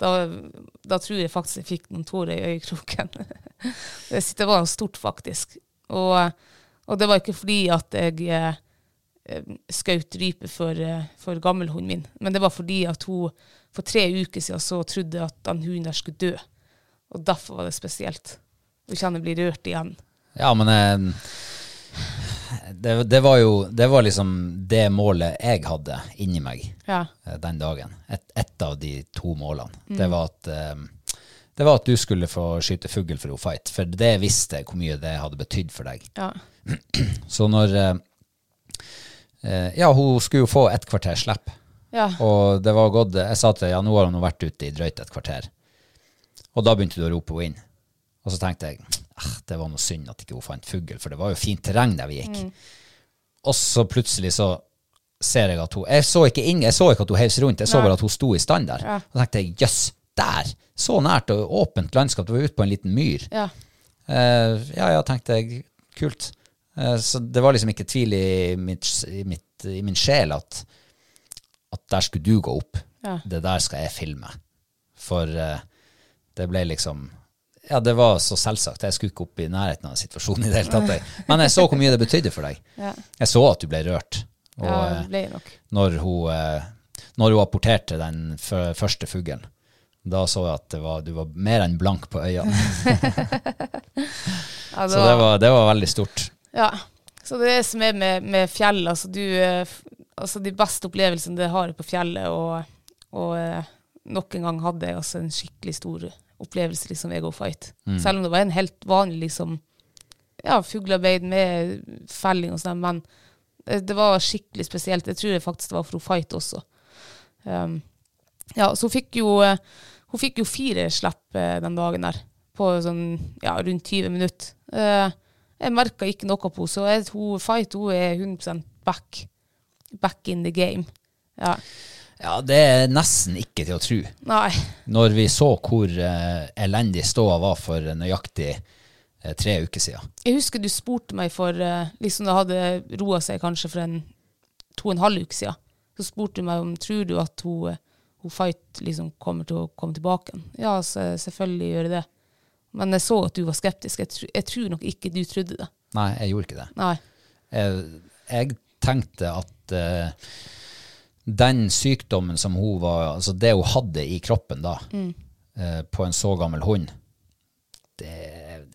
[SPEAKER 2] Da, da, tror jeg faktisk jeg fikk noen tårer i øyekroken. [laughs] det var stort, faktisk. Og, og, det var ikke fordi at jeg eh, skjøt rype for, eh, for gammelhunden min, men det var fordi at hun for tre uker siden så trodde at den hunden der skulle dø. Og derfor var det spesielt. Du kjenner jeg bli rørt igjen.
[SPEAKER 1] Ja, men eh, det, det, var jo det var liksom det målet jeg hadde inni meg ja. Eh, den dagen. Et, et, av de to målene. Mm. Det, var at, um, det var at du skulle få skyte fugl for Fight. For det visste jeg hvor mye det hadde betydd for deg. Ja. [clears throat] Så når uh, Ja, hun skulle jo få et kvarter slipp. Ja. Og det var gått Jeg sa til ja, nå har hun vært ute i drøyt et kvarter. Og da begynte du å rope henne inn. Og så tenkte jeg ah, det var noe synd at ikke hun fant fugl, for det var jo fint terreng der vi gikk. Mm. Og så plutselig så ser jeg at hun Jeg så ikke, inn, jeg så ikke at hun hev rundt, jeg så bare at hun sto i stand der. Ja. Og tenkte jeg jøss, der! Så nært og åpent landskap. Det var ute på en liten myr. Ja, uh, ja, ja, tenkte jeg. Kult. Uh, så det var liksom ikke tvil i, mitt, i, mitt, i min sjel at, at, der skulle du gå opp. Ja. Det der skal jeg filme. For uh, det ble liksom ja, det var så selvsagt. Jeg skulle ikke opp i nærheten av situasjonen i det hele tatt. Men jeg så hvor mye det betydde for deg. Ja. Jeg så at du ble rørt. Og ja, det ble nok. Når hun, eh, når hun apporterte den første fuglen, da så jeg at var, du var mer enn blank på øynene. [laughs] ja, så det var, det var, veldig stort.
[SPEAKER 2] Ja. Så det er det som er med, med fjell. Altså, du, eh, altså de beste opplevelsene det har på fjellet. Og, og eh, nok en gang hadde jeg altså en skikkelig stor opplevelse, liksom, Ego Fight. Mm. Selv om det var en helt vanlig liksom, ja, fuglearbeid med felling og sånn, men det var skikkelig spesielt. Jeg tror faktisk det var for Fight også. Um, ja, så hun fikk jo, hun fikk jo fire slipp eh, den dagen der, på sånn, ja, rundt 20 minutter. Uh, jeg merka ikke noe på henne, så jeg, hun, Fight hun er 100% back. Back in the game. Ja.
[SPEAKER 1] Ja, det er nesten ikke til å tro.
[SPEAKER 2] Nei.
[SPEAKER 1] Når vi så hvor uh, elendig ståa var for nøyaktig uh, tre uker siden.
[SPEAKER 2] Jeg husker du spurte meg for uh, liksom det hadde roa seg kanskje for en to og en halv uke siden. Så spurte du meg om tror du at hun, hun Fight liksom kommer til å komme tilbake. Ja, så, selvfølgelig gjør det det. Men jeg så at du var skeptisk. Jeg, tr jeg, tror nok ikke du trodde det.
[SPEAKER 1] Nei, jeg gjorde ikke det.
[SPEAKER 2] Nei.
[SPEAKER 1] Jeg, jeg tenkte at den sykdommen som hun var Altså det hun hadde i kroppen da, mm. eh, på en så gammel hund det,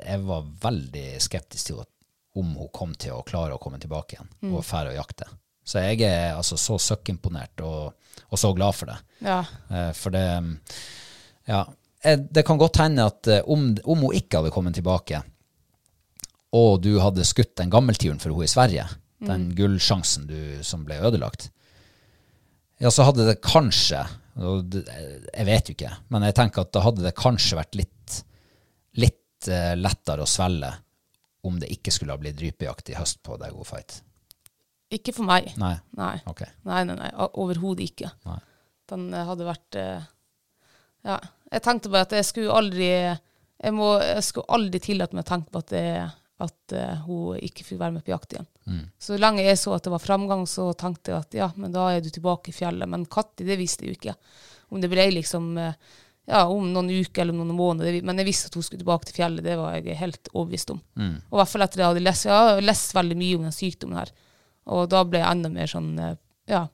[SPEAKER 1] Jeg var veldig skeptisk til om hun kom til å klare å komme tilbake igjen mm. og fære og jakte. Så jeg er altså så søkkimponert og, og, så glad for det.
[SPEAKER 2] Ja.
[SPEAKER 1] Eh, for det Ja. Eh, det kan godt hende at eh, om, om, hun ikke hadde kommet tilbake, og du hadde skutt den gammeltiuren for henne i Sverige, mm. den gullsjansen som ble ødelagt, ja, så hadde det kanskje Jeg vet jo ikke, men jeg tenker at da hadde det kanskje vært litt, litt uh, lettere å svelge om det ikke skulle ha blitt rypejakt i høst på Dago Fight.
[SPEAKER 2] Ikke for meg.
[SPEAKER 1] Nei.
[SPEAKER 2] Nei,
[SPEAKER 1] okay.
[SPEAKER 2] nei, nei, nei. Overhodet ikke.
[SPEAKER 1] Nei.
[SPEAKER 2] Den uh, hadde vært uh, Ja. Jeg tenkte bare at jeg skulle aldri Jeg, må, jeg skulle aldri tillate meg å tenke på at det at uh, hun ikke fikk være med på jakt igjen. Mm. Så lenge jeg så at det var framgang, så tenkte jeg at ja, men da er du tilbake i fjellet. Men når, det visste jeg jo ikke. Om det ble liksom uh, ja, om noen uker eller noen måneder. Men jeg visste at hun skulle tilbake til fjellet. Det var jeg helt overbevist om. Mm. Og i hvert fall etter jeg hadde lest, jeg har lest veldig mye om den sykdommen her. Og da ble jeg enda mer sånn uh, ja,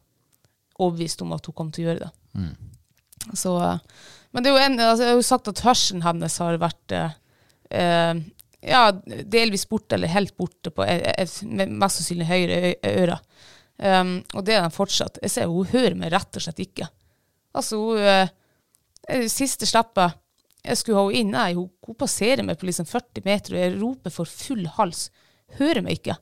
[SPEAKER 2] overbevist om at hun kom til å gjøre det. Mm. Så, men det er jo en, altså, jeg har jo sagt at hørselen hennes har vært eh, ja, delvis borte eller helt borte på et, mest sannsynlig høyre øre. Um, og det er den fortsatt. Jeg ser Hun hører meg rett og slett ikke. Altså, hun uh, Siste slippet jeg skulle ha henne inn, nei, hun, hun passerer meg på liksom 40 meter, og jeg roper for full hals. Hører meg ikke.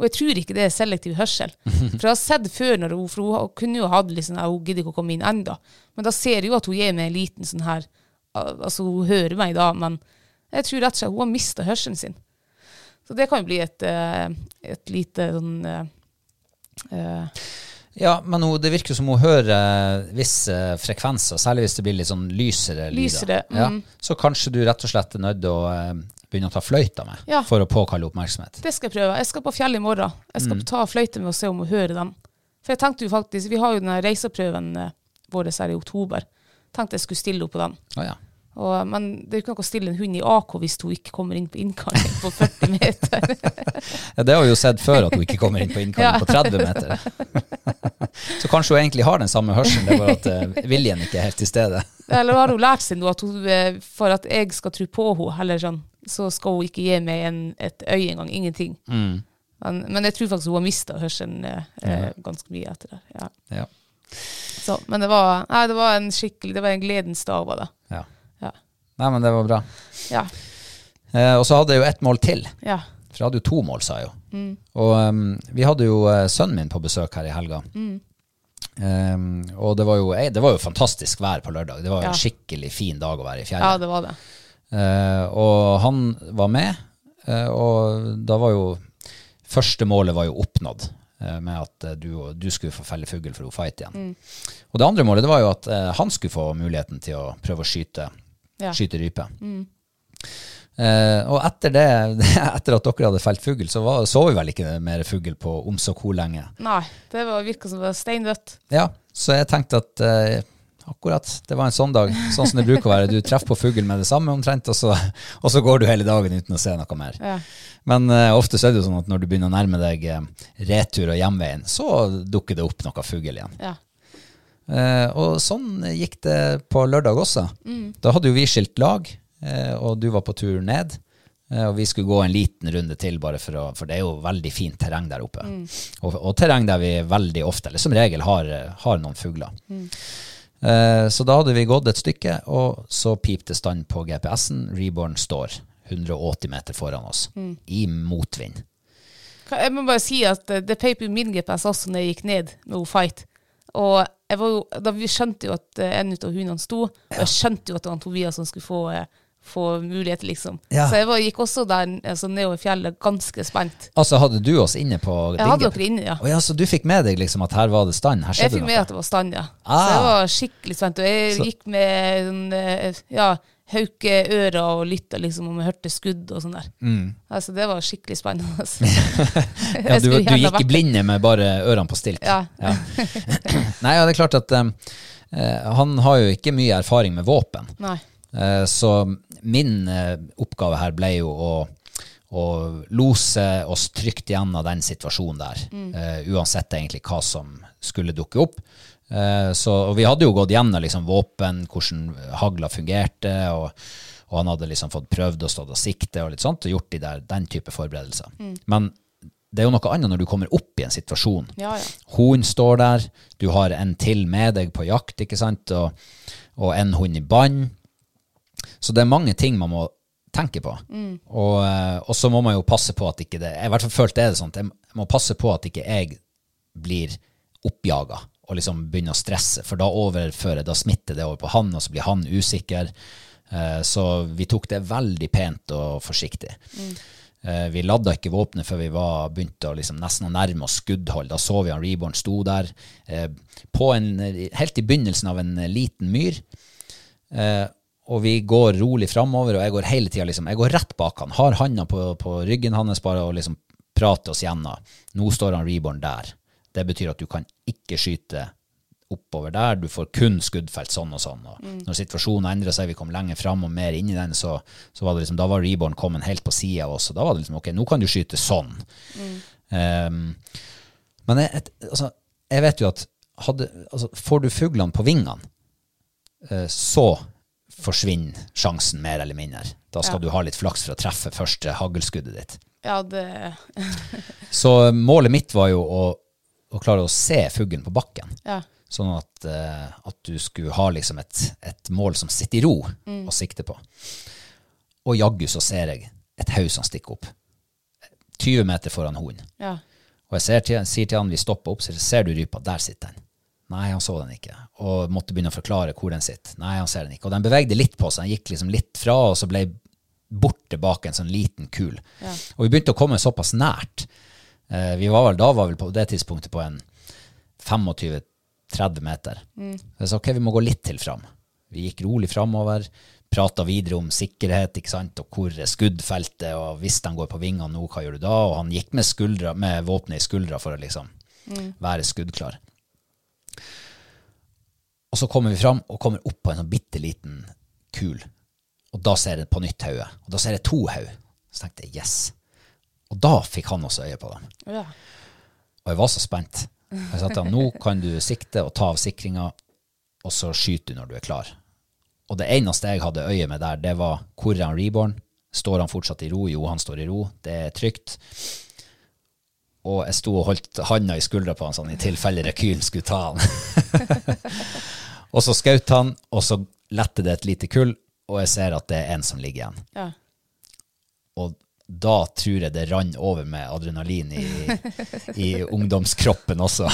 [SPEAKER 2] Og jeg tror ikke det er selektiv hørsel. [laughs] For jeg har sett før, når hun, for hun kunne jo hatt liksom, nei, hun gidder ikke å komme inn enda. Men da ser jeg jo at hun gir meg en liten sånn her Altså, hun hører meg da, men jeg tror rett og slett hun har mista hørselen sin. Så det kan jo bli et, eh, et lite sånn uh,
[SPEAKER 1] ja, men hun, det virker som hun hører visse frekvenser, særlig hvis det blir litt sånn lysere lyder.
[SPEAKER 2] Lysere, mm. ja,
[SPEAKER 1] så kanskje du rett og slett er nødt til å begynne å ta fløyta med
[SPEAKER 2] ja.
[SPEAKER 1] for å påkalle oppmerksomhet.
[SPEAKER 2] Det skal jeg prøve. Jeg skal på fjellet i morgen. Jeg skal mm. ta fløyte med og se om hun hører dem. For jeg tenkte jo faktisk, Vi har jo den reiseprøven vår her i oktober. Tenkte jeg skulle stille opp på den.
[SPEAKER 1] Oh, ja.
[SPEAKER 2] Og, men det er ikke noe å stille en hund i AK hvis hun ikke kommer inn på innkalling på 40 meter. [laughs]
[SPEAKER 1] ja, Det har vi jo sett før, at hun ikke kommer inn på innkalling ja. på 30 meter. [laughs] Så kanskje hun egentlig har den samme hørselen, det er bare at uh, viljen ikke er helt til stede.
[SPEAKER 2] eller har hun lært seg noe, at hun, eh, for at jeg skal tro på henne, eller sånn, så skal hun ikke gi meg en, et øye engang. Ingenting.
[SPEAKER 1] Mm.
[SPEAKER 2] Men, men, jeg tror faktisk hun har mista hørselen eh, ganske mye etter det. Ja.
[SPEAKER 1] ja.
[SPEAKER 2] Så, men det var, nei, det var en skikkelig, det var en gledens dag. var det.
[SPEAKER 1] Ja. Nei, men det var bra.
[SPEAKER 2] Ja.
[SPEAKER 1] Eh, og så hadde jeg jo ett mål til.
[SPEAKER 2] Ja.
[SPEAKER 1] For jeg hadde jo to mål, sa jeg jo.
[SPEAKER 2] Mm.
[SPEAKER 1] Og um, vi hadde jo uh, sønnen min på besøk her i helga.
[SPEAKER 2] Mm.
[SPEAKER 1] Um, og det var, jo, eh, det var, jo, fantastisk vær på lørdag. Det var jo ja. en skikkelig fin dag å være i fjellet.
[SPEAKER 2] Ja, det var det.
[SPEAKER 1] Uh, og han var med, uh, og da var jo Første målet var jo oppnådd med at du, du, skulle få felle fugl for å fight igjen.
[SPEAKER 2] Mm.
[SPEAKER 1] Og det andre målet det var jo at han skulle få muligheten til å prøve å skyte
[SPEAKER 2] ja.
[SPEAKER 1] skyte rype.
[SPEAKER 2] Mm.
[SPEAKER 1] Uh, og etter det, [laughs] etter at dere hadde felt fugl, så var, så vi vel ikke mer fugl på om så hvor lenge.
[SPEAKER 2] Nei, det var, virka som det var steindødt.
[SPEAKER 1] Ja, så jeg tenkte at uh, akkurat, det var en sånn dag, sånn som det bruker å være. Du treffer på fugl med det samme omtrent, og så, [laughs] og så, går du hele dagen uten å se noe mer.
[SPEAKER 2] Ja.
[SPEAKER 1] Men uh, ofte så er det jo sånn at når du begynner å nærme deg retur og hjemveien, så dukker det opp noe fugl igjen.
[SPEAKER 2] Ja.
[SPEAKER 1] Eh, og sånn gikk det på lørdag også.
[SPEAKER 2] Mm.
[SPEAKER 1] Da hadde jo vi skilt lag, eh, og du var på tur ned. Eh, og vi skulle gå en liten runde til, bare for, å, for det er jo veldig fint terreng der oppe.
[SPEAKER 2] Mm.
[SPEAKER 1] Og, og, terreng der vi veldig ofte, eller som regel, har, har noen fugler.
[SPEAKER 2] Mm.
[SPEAKER 1] Eh, så da hadde vi gått et stykke, og så pipte stand på GPS-en. Reborn står 180 meter foran oss,
[SPEAKER 2] mm.
[SPEAKER 1] i motvind.
[SPEAKER 2] Jeg må bare si at det peip jo min GPS også når jeg gikk ned med Fight. Og jo, da vi skjønte jo at eh, en av hundene sto, og jeg skjønte jo at det var Tobias som skulle få, eh, få mulighet, liksom.
[SPEAKER 1] Ja.
[SPEAKER 2] Så jeg var, gikk også der altså, nedover fjellet ganske spent.
[SPEAKER 1] Altså Hadde du oss inne på
[SPEAKER 2] dinget? Jeg hadde dere inne, ja.
[SPEAKER 1] Oh, ja. Så du fikk med deg liksom at her var det stand? Her
[SPEAKER 2] jeg fikk med at det var stand, ja.
[SPEAKER 1] Ah.
[SPEAKER 2] Så jeg var skikkelig spent. Og jeg så. gikk med sånn, eh, ja, haukeører og lytta liksom, om jeg hørte skudd og sånn der.
[SPEAKER 1] Mm.
[SPEAKER 2] Altså, det var skikkelig spennende. [laughs]
[SPEAKER 1] ja, du, du gikk i blinde med bare ørene på stilk?
[SPEAKER 2] Ja.
[SPEAKER 1] ja. [clears throat] Nei, ja, det er klart at um, uh, han har jo ikke mye erfaring med våpen.
[SPEAKER 2] Nei.
[SPEAKER 1] Uh, så min uh, oppgave her ble jo å, å lose oss trygt gjennom den situasjonen der.
[SPEAKER 2] Mm.
[SPEAKER 1] uansett egentlig hva som skulle dukke opp. Eh, så, og vi hadde jo gått gjennom liksom, våpen, hvordan hagla fungerte, og, og, han hadde liksom fått prøvd å stått og sikte og litt sånt, og gjort de der, den type forberedelser.
[SPEAKER 2] Mm.
[SPEAKER 1] Men det er jo noe annet når du kommer opp i en situasjon.
[SPEAKER 2] Ja, ja.
[SPEAKER 1] Hun står der, du har en til med deg på jakt, ikke sant, og, og en hund i bånd. Så det er mange ting man må tenke på.
[SPEAKER 2] Mm.
[SPEAKER 1] Og, eh, og, så må man jo passe på at ikke det Jeg i hvert fall følte er det sånn. Jeg må passe på at ikke jeg blir oppjaga og liksom begynne å stresse, for da overfører, da smitter det over på han, og så blir han usikker. Eh, så vi tok det veldig pent og forsiktig.
[SPEAKER 2] Mm.
[SPEAKER 1] Eh, vi ladda ikke våpenet før vi var begynte å liksom nesten å nærme oss skuddhold. Da så vi han Reborn sto der, eh, på en, helt i begynnelsen av en liten myr. Og vi går rolig framover, og jeg går hele tida liksom, jeg går rett bak han. Har handa på, på, ryggen hans bare og liksom prater oss gjennom. Nå står han Reborn der. Det betyr at du kan ikke skyte oppover der, du får kun skuddfelt sånn og sånn. Og
[SPEAKER 2] mm.
[SPEAKER 1] Når situasjonen endrer seg, vi kom lenger fram og mer inn i den, så, så var det liksom, da var Reborn kommet helt på sida av oss, og da var det liksom ok, nå kan du skyte sånn.
[SPEAKER 2] Mm.
[SPEAKER 1] Um, men jeg, altså, jeg, vet jo at hadde, altså, får du fuglene på vingene, uh, så forsvinner sjansen mer eller mindre. Da skal ja. du ha litt flaks for å treffe første haglskuddet ditt.
[SPEAKER 2] Ja, det
[SPEAKER 1] Så målet mitt var jo å å klare å se fuglen på bakken.
[SPEAKER 2] Ja.
[SPEAKER 1] Sånn at, eh, at du skulle ha liksom et, et mål som sitter i ro å sikte på. Og jaggu så ser jeg et haug som stikker opp. 20 meter foran hunden.
[SPEAKER 2] Ja.
[SPEAKER 1] Og jeg ser til, sier til han vi stopper opp, så ser du rypa, der sitter den. Nei, han så den ikke. Og måtte begynne å forklare hvor den sitter. Nei, han ser den ikke. Og den bevegde litt på seg, den gikk liksom litt fra, og så ble borte bak en sånn liten kul. Og vi begynte å komme såpass nært. Eh, vi var vel, da var vi på det tidspunktet på en 25-30 meter. Så jeg sa ok, vi må gå litt til fram. Vi gikk rolig framover, prata videre om sikkerhet ikke sant, og hvor er skuddfeltet, og hvis de går på vingene nå, hva gjør du da? Og han gikk med, skuldra, med våpenet i skuldra for å liksom være skuddklar. Og så kommer vi fram og kommer opp på en sånn bitte liten kul. Og da ser jeg på nytt hodet. Og da ser jeg to hode. Så tenkte jeg yes. Og da fikk han også øye på dem.
[SPEAKER 2] Ja.
[SPEAKER 1] Og jeg var så spent. Jeg sa til han nå kan du sikte og ta av sikringa, og så skyter du når du er klar. Og det eneste jeg hadde øye med der, det var hvor er han reborn? Står han fortsatt i ro? Jo, han står i ro. Det er trygt. Og jeg sto og holdt handa i skuldra på han sånn i tilfelle rekylen skulle ta han. [laughs] og så skjøt han, og så lette det et lite kull, og jeg ser at det er en som ligger igjen.
[SPEAKER 2] Ja.
[SPEAKER 1] Og da tror jeg det rann over med adrenalin i, i ungdomskroppen også.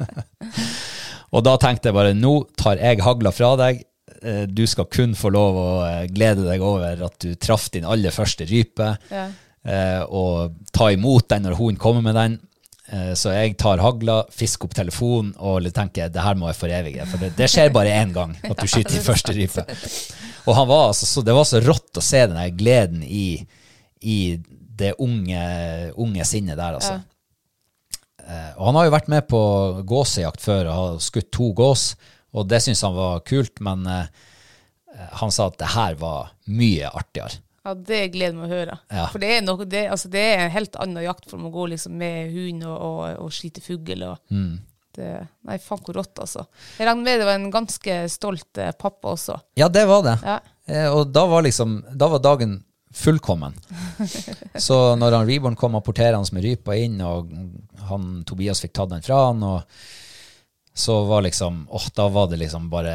[SPEAKER 1] [laughs] og da tenkte jeg bare nå tar jeg hagla fra deg. Eh, Du skal kun få lov å eh, glede deg over at du traff din aller første rype,
[SPEAKER 2] Ja.
[SPEAKER 1] eh, og ta imot den når hunden kommer med den. Så jeg tar hagla, fisker opp telefonen og tenker det her må jeg forevige. For det, det skjer bare én gang at du skyter din første rype. Og han var altså, så, det var så rått å se den gleden i, i det unge, unge sinnet der, altså. Ja. Og han har jo vært med på gåsejakt før og har skutt to gås, og det syns han var kult, men eh, han sa at det her var mye artigere.
[SPEAKER 2] Ja, det gleder meg å høre.
[SPEAKER 1] Ja.
[SPEAKER 2] For det er, noe, det, altså, det er en helt annen jaktform å gå liksom med hund og, og, og skyte fugl.
[SPEAKER 1] Mm.
[SPEAKER 2] det, nei, faen hvor rått, altså. Jeg regner med det var en ganske stolt eh, pappa også.
[SPEAKER 1] Ja, det var det.
[SPEAKER 2] Ja.
[SPEAKER 1] Eh, og da var liksom, da var dagen fullkommen. [laughs] Så når han Reborn kom apporterende med rypa inn, og han, Tobias fikk tatt den fra han, og så var liksom, åh, da var det liksom bare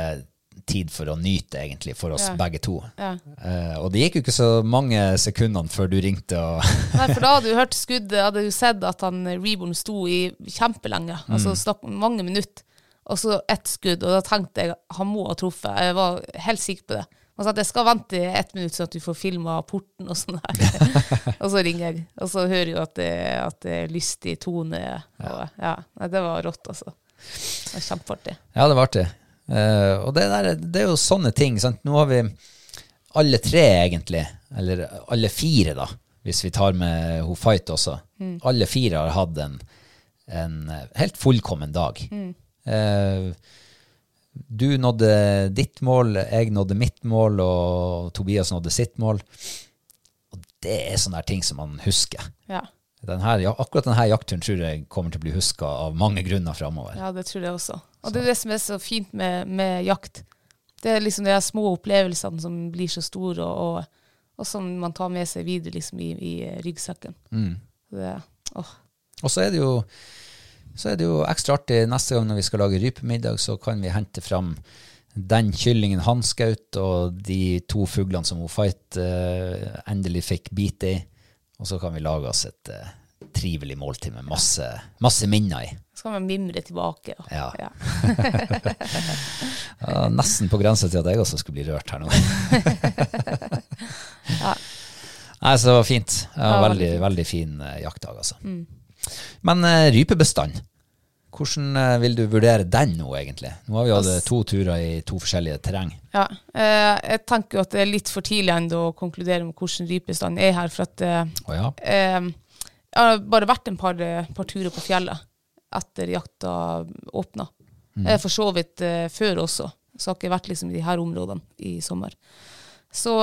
[SPEAKER 1] tid for å nyte egentlig for oss
[SPEAKER 2] Ja.
[SPEAKER 1] begge to.
[SPEAKER 2] Ja.
[SPEAKER 1] Uh, og det gikk jo ikke så mange sekundene før du ringte og
[SPEAKER 2] Nei, for da hadde du hørt [laughs] skuddet, hadde du sett at han Reborn sto i kjempelenge, altså snakk om mange minutter, og så ett skudd, og da tenkte jeg han må ha truffet. Jeg var helt sikker på det. Han sa at jeg skal vente ett minutt, sånn at du får filma porten og sånn der. [laughs] og så ringer jeg, og så hører jeg at det, at det er lystig tone. Og, ja. ja. det var rått, altså. Det var kjempeartig.
[SPEAKER 1] Ja, det var artig. Uh, og det, der, det er jo sånne ting. Sant? Nå har vi alle tre, egentlig, eller alle fire, da, hvis vi tar med Ho Fight også. Alle fire har hatt en, en helt fullkommen dag. Eh, du nådde ditt mål, jeg nådde mitt mål, og Tobias nådde sitt mål. Og det er sånne ting som man husker.
[SPEAKER 2] Ja.
[SPEAKER 1] Denne, akkurat denne jaktturen tror jeg kommer til å bli huska av mange grunner framover.
[SPEAKER 2] Ja, det tror jeg også. Og det er det som er så fint med, med jakt. Det er liksom de små opplevelsene som blir så store, og, og, og som man tar med seg videre liksom i, i ryggsekken. Det, åh.
[SPEAKER 1] Og så er det jo så er det jo ekstra artig neste gang når vi skal lage rypemiddag, så kan vi hente fram den kyllingen han skjøt, og de to fuglene som hun Fight uh, endelig fikk bite i. Og så kan vi lage oss et uh, trivelig måltid med masse, masse minner i.
[SPEAKER 2] Så kan man mimre tilbake. Og,
[SPEAKER 1] Ja.
[SPEAKER 2] ja. [laughs]
[SPEAKER 1] Ja, nesten på grensa til at jeg også skulle bli rørt her nå. [laughs] Nei, så det var fint. Ja,
[SPEAKER 2] Ja,
[SPEAKER 1] veldig,
[SPEAKER 2] veldig
[SPEAKER 1] fin eh, jaktdag, altså. Men eh, rypebestand, hvordan eh, vil du vurdere den nå, egentlig? Nå har vi hatt eh, to turer i to forskjellige terreng.
[SPEAKER 2] Ja, jeg tenker jo at det er litt for tidlig ennå å konkludere med hvordan rypebestanden er her. For at
[SPEAKER 1] Å ja.
[SPEAKER 2] jeg har bare vært en par, par turer på fjellet etter jakta åpna. Eh, For så vidt før også. Så har ikke vært liksom i de her områdene i sommer. Så,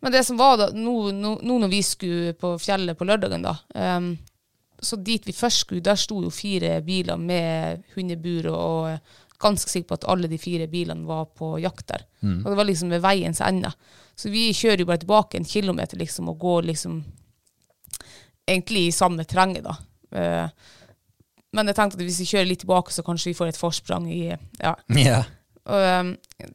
[SPEAKER 2] men det som var da, nå, nå, nå når vi skulle på fjellet på lørdagen, da, eh, så dit vi først skulle, der sto jo fire biler med hundebur, og, ganske sikker på at alle de fire bilene var på jakt der. Og det var liksom ved veiens ende. Så vi kjører jo bare tilbake en kilometer liksom, og går liksom egentlig i samme terrenget, da. Eh, men jeg tenkte at hvis vi kjører litt tilbake, så kanskje vi får et forsprang i Ja. Yeah.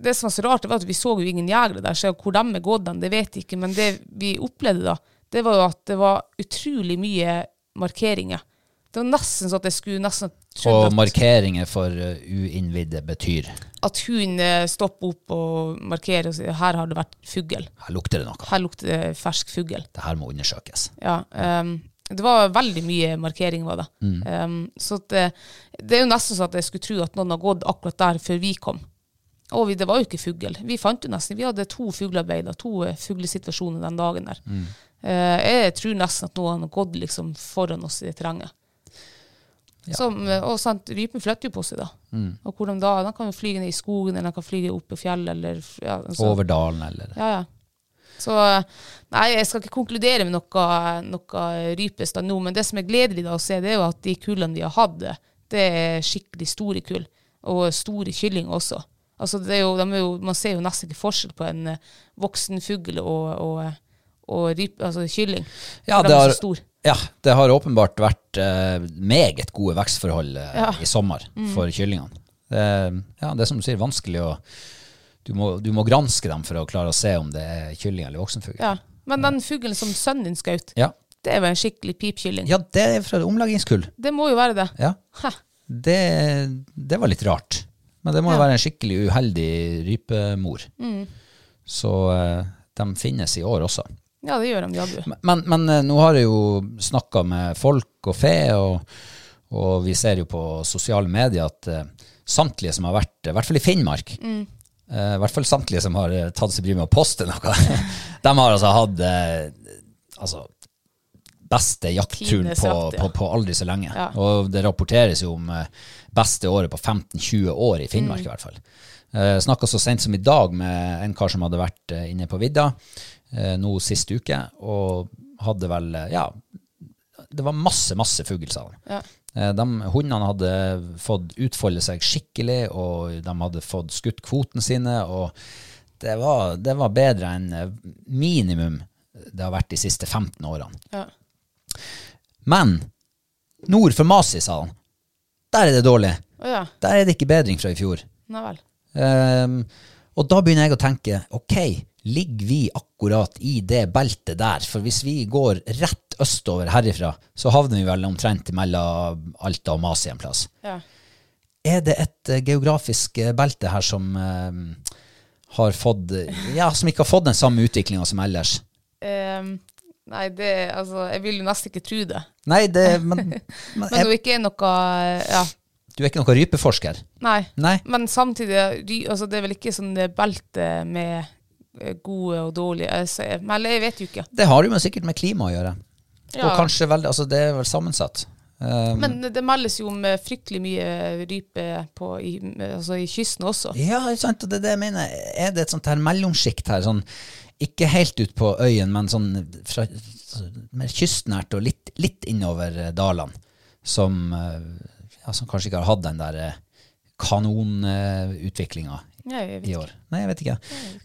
[SPEAKER 2] Det som var så rart, det var at vi så jo ingen jegere der, så hvor de er gått det vet jeg ikke. Men det vi opplevde da, det var jo at det var utrolig mye markeringer. Det var nesten sånn at jeg skulle nesten
[SPEAKER 1] Og markeringer for uh, uinnvidde betyr
[SPEAKER 2] at hun eh, stopper opp og markerer og sier her har det vært fugl.
[SPEAKER 1] her lukter det noe.
[SPEAKER 2] Her lukter det fersk fugl.
[SPEAKER 1] Det her må undersøkes.
[SPEAKER 2] Ja, um, det var veldig mye markering, var det. Um, så det, det er jo nesten sånn at jeg skulle tro at noen har gått akkurat der før vi kom. Og vi, det var jo ikke fugl. Vi fant jo nesten, vi hadde to fuglearbeider, to eh, fuglesituasjoner den dagen der. Eh, jeg tror nesten at noen har gått liksom foran oss i det terrenget. Som, eh, og sant, rypen flytter jo på seg da. Og hvordan da? Den kan jo fly ned i skogen, eller den kan fly opp i fjellet, eller ja, altså.
[SPEAKER 1] Over dalen, eller
[SPEAKER 2] Ja, ja. Så nei, jeg skal ikke konkludere med noe, noe rypestand nå, men det som er gledelig da å se, det er jo at de kullene vi har hatt, det er skikkelig store kull. Og store kyllinger også. Altså, det er jo, de er jo, man ser jo nesten ikke forskjell på en eh, voksen fugl og, og, og rype, altså kylling.
[SPEAKER 1] Ja, det har, ja, det har åpenbart vært eh, meget gode vekstforhold eh,
[SPEAKER 2] Ja. Mm.
[SPEAKER 1] i sommer for kyllingene. Det, ja, det er som du sier, vanskelig å du må, du må granske dem for å klare å se om det er kylling eller voksenfugl.
[SPEAKER 2] Ja. Men den fuglen som sønnen din skjøt,
[SPEAKER 1] Ja.
[SPEAKER 2] det er vel en skikkelig pipkylling.
[SPEAKER 1] ja, det er fra omleggingskull.
[SPEAKER 2] Det må jo være det.
[SPEAKER 1] Ja. Det, det var litt rart. Men det må jo være en skikkelig uheldig rypemor.
[SPEAKER 2] Mm.
[SPEAKER 1] Så eh, de finnes i år også.
[SPEAKER 2] Ja, det gjør de jaggu.
[SPEAKER 1] Men, men, men eh, nå har jeg jo snakka med folk og fe, og, og vi ser jo på sosiale medier at eh, samtlige som har vært, i hvert fall i Finnmark,
[SPEAKER 2] Mm.
[SPEAKER 1] eh, i hvert fall samtlige som har tatt seg bryet med å poste noe, [laughs] de har altså hatt eh, altså, beste jaktturen på,
[SPEAKER 2] jakt, ja.
[SPEAKER 1] på, på aldri så lenge.
[SPEAKER 2] Ja.
[SPEAKER 1] Og det rapporteres jo om beste året på 15-20 år i Finnmark
[SPEAKER 2] Mm.
[SPEAKER 1] i hvert fall. Uh, Snakka så sent som i dag med en kar som hadde vært inne på vidda nå sist uke, og hadde vel eh, Ja, det var masse, masse fugl, sa han.
[SPEAKER 2] Ja.
[SPEAKER 1] Eh, de hundene hadde fått utfolde seg skikkelig, og de hadde fått skutt kvoten sine, og det var, det var bedre enn eh, minimum det har vært de siste 15 årene.
[SPEAKER 2] Ja.
[SPEAKER 1] Men nord for Masi, sa han, der er det dårlig.
[SPEAKER 2] Ja.
[SPEAKER 1] Der er det ikke bedring fra i fjor. Ehm, og da begynner jeg å tenke, ok, ligger vi akkurat i det beltet der? For hvis vi går rett østover herifra, så havner vi vel omtrent mellom Alta og Masi en plass.
[SPEAKER 2] Ja.
[SPEAKER 1] Er det et eh, geografisk eh, belte her som uh, har fått, ja, som ikke har fått den samme utviklinga som ellers?
[SPEAKER 2] Um, nei, det Altså, jeg vil jo nesten ikke tro det.
[SPEAKER 1] Nei, det, [laughs] men, men
[SPEAKER 2] Men
[SPEAKER 1] jeg,
[SPEAKER 2] ikke noe Ja,
[SPEAKER 1] du er ikke noen rypeforsker?
[SPEAKER 2] nei.
[SPEAKER 1] Nei?
[SPEAKER 2] Men samtidig, altså, det er vel ikke sånn det belte med gode og dårlige jeg- Men jeg vet jo ikke.
[SPEAKER 1] Det har jo sikkert med klima å gjøre.
[SPEAKER 2] Ja.
[SPEAKER 1] Og kanskje veldig, altså det er vel sammensatt. Um,
[SPEAKER 2] Men det meldes jo om eh, fryktelig mye rype på, i, altså, i kysten også.
[SPEAKER 1] Ja, sant, og det er det jeg mener. Er det et sånt her mellomsjikt her, sånn, ikke helt ut på øyen, men sånn fra, mer kystnært og litt, litt innover eh, dalene, som, eh, ja, som kanskje ikke har hatt den der eh, kanonutviklinga i år. Nei, jeg vet ikke.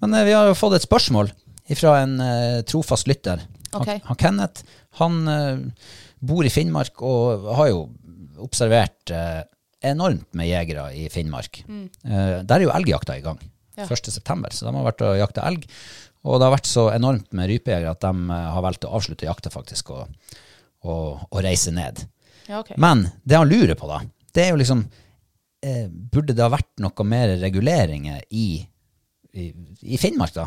[SPEAKER 1] Men eh, vi har jo fått et spørsmål fra en uh, trofast lytter. Han,
[SPEAKER 2] okay.
[SPEAKER 1] han Kenneth, han uh, bor i Finnmark og har jo observert uh, enormt med jegere i Finnmark. Eh, der er jo elgjakta i gang.
[SPEAKER 2] Ja.
[SPEAKER 1] 1. september, så de har vært og jakta elg. Og det har vært så enormt med rypejegere at de har valgt å avslutte jakta faktisk og, og, og reise ned.
[SPEAKER 2] Ja, okay.
[SPEAKER 1] Men det han lurer på, da, det er jo liksom eh, Burde det ha vært noe mer reguleringer i, i, i Finnmark, da?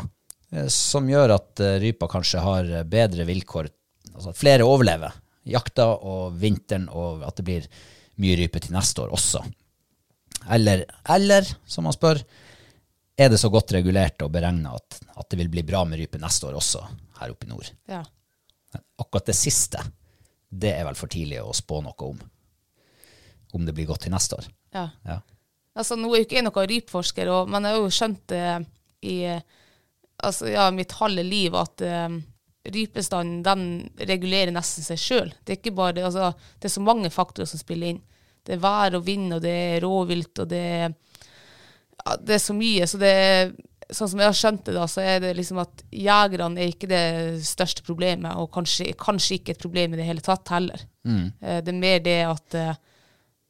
[SPEAKER 1] Eh, som gjør at eh, rypa kanskje har bedre vilkår, altså flere overlever jakta og vinteren, og at det blir mye rype til neste år også. Eller, eller som man spør, er det så godt regulert og beregna at, at det vil bli bra med rype neste år også, her oppe i nord?
[SPEAKER 2] Ja.
[SPEAKER 1] Akkurat det siste, det er vel for tidlig å spå noe om. Om det blir godt til neste år.
[SPEAKER 2] Ja.
[SPEAKER 1] Ja.
[SPEAKER 2] Altså, nå er jo ikke jeg noen rypforsker, og, men jeg har jo skjønt det i altså, ja, mitt halve liv at um, rypestanden den regulerer nesten seg sjøl. Det er ikke bare altså, det er så mange faktorer som spiller inn. Det er vær og vind, og det er rovvilt, og det er, ja, det er så mye. Så det er, sånn som jeg har skjønt det, da, så er det liksom at jegerne er ikke det største problemet, og kanskje, kanskje ikke et problem i det hele tatt heller. Mm. Det er mer det at eh,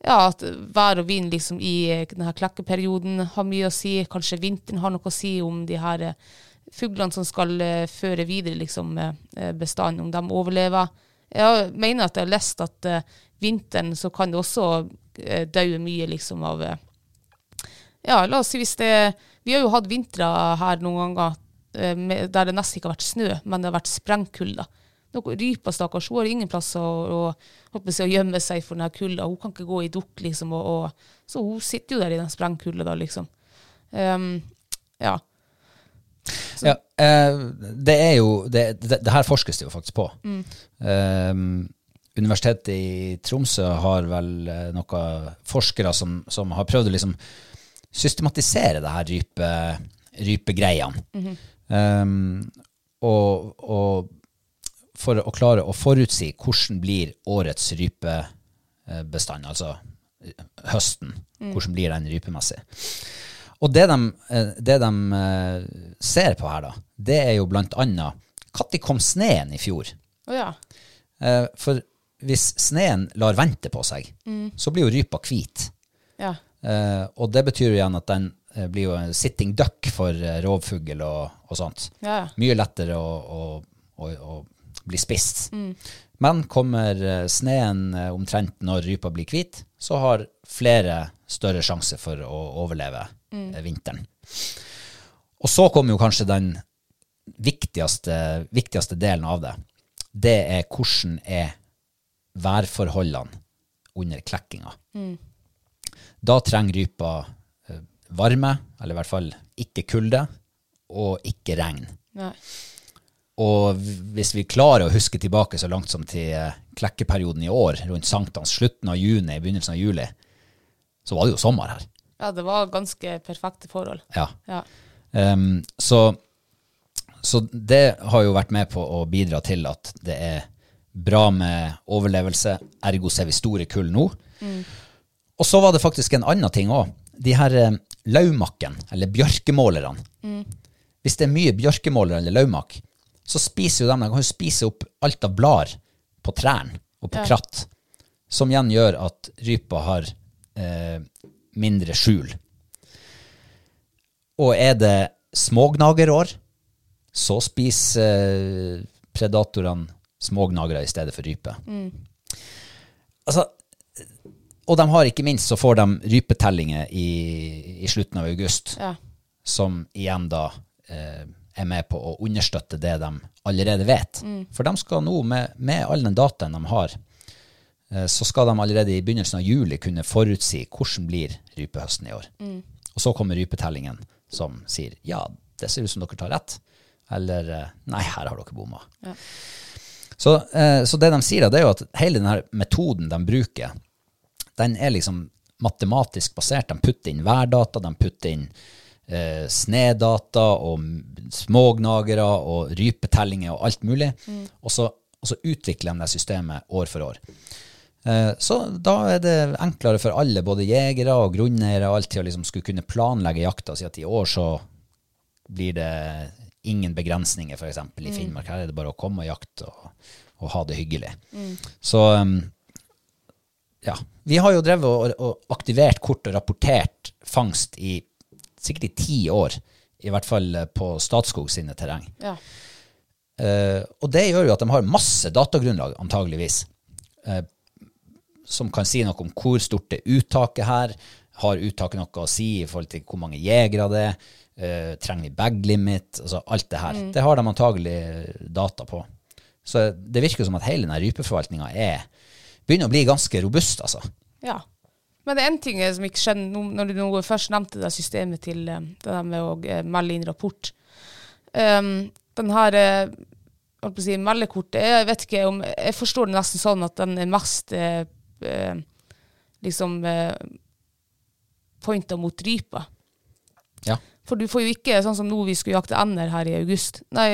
[SPEAKER 2] ja, at vær og vind liksom i denne klekkeperioden har mye å si. Kanskje vinteren har noe å si om de her fuglene som skal føre videre liksom, bestanden, om de overlever. Jeg mener at jeg har lest at vinteren så kan det også daue mye liksom av Ja, la oss si hvis det Vi har jo hatt vintre her noen ganger der det nesten ikke har vært snø, men det har vært sprengkulde. Rypa, stakkars, hun har ingen plass å, å, å gjemme seg for denne kulda. Hun kan ikke gå i dukk, liksom. Og, og, så hun sitter jo der i den sprengkulda, da, liksom. Um, ja.
[SPEAKER 1] Så. ja eh, det er jo det, det, det, her forskes det jo faktisk på. Mm. Um, Universitetet i Tromsø har vel eh, noen forskere som, som, har prøvd å liksom systematisere det her rype, rypegreiene. Mm -hmm. um, og, og for å klare å forutsi hvordan blir årets rypebestand, altså eh, høsten, mm. hvordan blir den rypemessig. Og det de, eh, det de, eh, ser på her, da, det er jo blant annet når kom sneen i fjor?
[SPEAKER 2] Oh, ja.
[SPEAKER 1] For hvis sneen lar vente på seg, mm. så blir jo rypa hvit.
[SPEAKER 2] Ja.
[SPEAKER 1] Og det betyr jo igjen at den blir jo en sitting duck for rovfugl og, og sånt.
[SPEAKER 2] Ja.
[SPEAKER 1] Mye lettere å, å, å, å blir spist. Mm. Men kommer eh, sneen eh, omtrent når rypa blir hvit, så har flere større sjanse for å overleve mm. Eh, vinteren. Og så kommer jo kanskje den viktigste, viktigste delen av det. Det er hvordan er værforholdene under klekkinga. Mm. Da trenger rypa varme, eller i hvert fall ikke kulde, og ikke regn.
[SPEAKER 2] Nei.
[SPEAKER 1] Og hvis vi klarer å huske tilbake så langt som til eh, klekkeperioden i år, rundt sankthans, slutten av juni, begynnelsen av juli, så var det jo sommer her.
[SPEAKER 2] Ja, det var ganske perfekte forhold.
[SPEAKER 1] Ja.
[SPEAKER 2] ja.
[SPEAKER 1] Um, så, så, det har jo vært med på å bidra til at det er bra med overlevelse, ergo ser vi store kull nå. Mm. Og så var det faktisk en annen ting òg. De her um, laumakken, eller bjørkemålerne. Mm. Hvis det er mye bjørkemålere eller laumak, så spiser jo de, de kan jo spise opp alt av blader på trærne og på ja. kratt, som igjen gjør at rypa har eh, mindre skjul. Og er det smågnagerår, så spiser eh, predatorene smågnagere i stedet for rype.
[SPEAKER 2] Mm.
[SPEAKER 1] Altså, og de har ikke minst så får de rypetellinger i, i slutten av august,
[SPEAKER 2] ja.
[SPEAKER 1] som igjen da eh, er med på å understøtte det de allerede vet. Mm. For de skal nå, med, med all den dataen de har, eh, så skal de allerede i begynnelsen av juli kunne forutsi hvordan blir rypehøsten i år.
[SPEAKER 2] Mm.
[SPEAKER 1] Og så kommer rypetellingen som sier ja, det ser ut som dere tar rett, eller eh, nei, her har dere bomma.
[SPEAKER 2] Ja.
[SPEAKER 1] Så, eh, så, det de sier, det er jo at hele denne metoden de bruker, den er liksom matematisk basert. De putter inn værdata, de putter inn eh, snedata og smågnagere og rypetellinger og alt mulig. Mm. Og, så, og, så, utvikler de det systemet år for år. Eh, så da er det enklere for alle, både jegere og grunneiere, alt til å liksom skulle kunne planlegge jakta og si at i år så blir det ingen begrensninger, f.eks. i mm. Finnmark. Her er det bare å komme og jakte og, og ha det hyggelig.
[SPEAKER 2] Mm.
[SPEAKER 1] Så um, ja. Vi har jo drevet og, og aktivert kort og rapportert fangst i sikkert i ti år, i hvert fall eh, på Statskog sine terreng.
[SPEAKER 2] Ja.
[SPEAKER 1] Uh, og det gjør jo at de har masse datagrunnlag, antageligvis, uh, som kan si noe om hvor stort det uttaket her, har uttaket noe å si i forhold til hvor mange jegere det er, uh, trenger vi bag limit, altså alt det her. Mm. Det har de antagelig data på. Så det virker som at hele denne rypeforvaltninga begynner å bli ganske robust, altså.
[SPEAKER 2] Ja. Men det er en ting som ikke skjønner, når du først nevnte det systemet til eh, det der med å eh, melde inn rapport. Um, den her eh, si, meldekortet Jeg vet ikke om Jeg forstår det nesten sånn at den er mest eh, liksom eh, pointa mot rypa.
[SPEAKER 1] Ja.
[SPEAKER 2] For du får jo ikke sånn som nå vi skulle jakte ender her i august. Nei,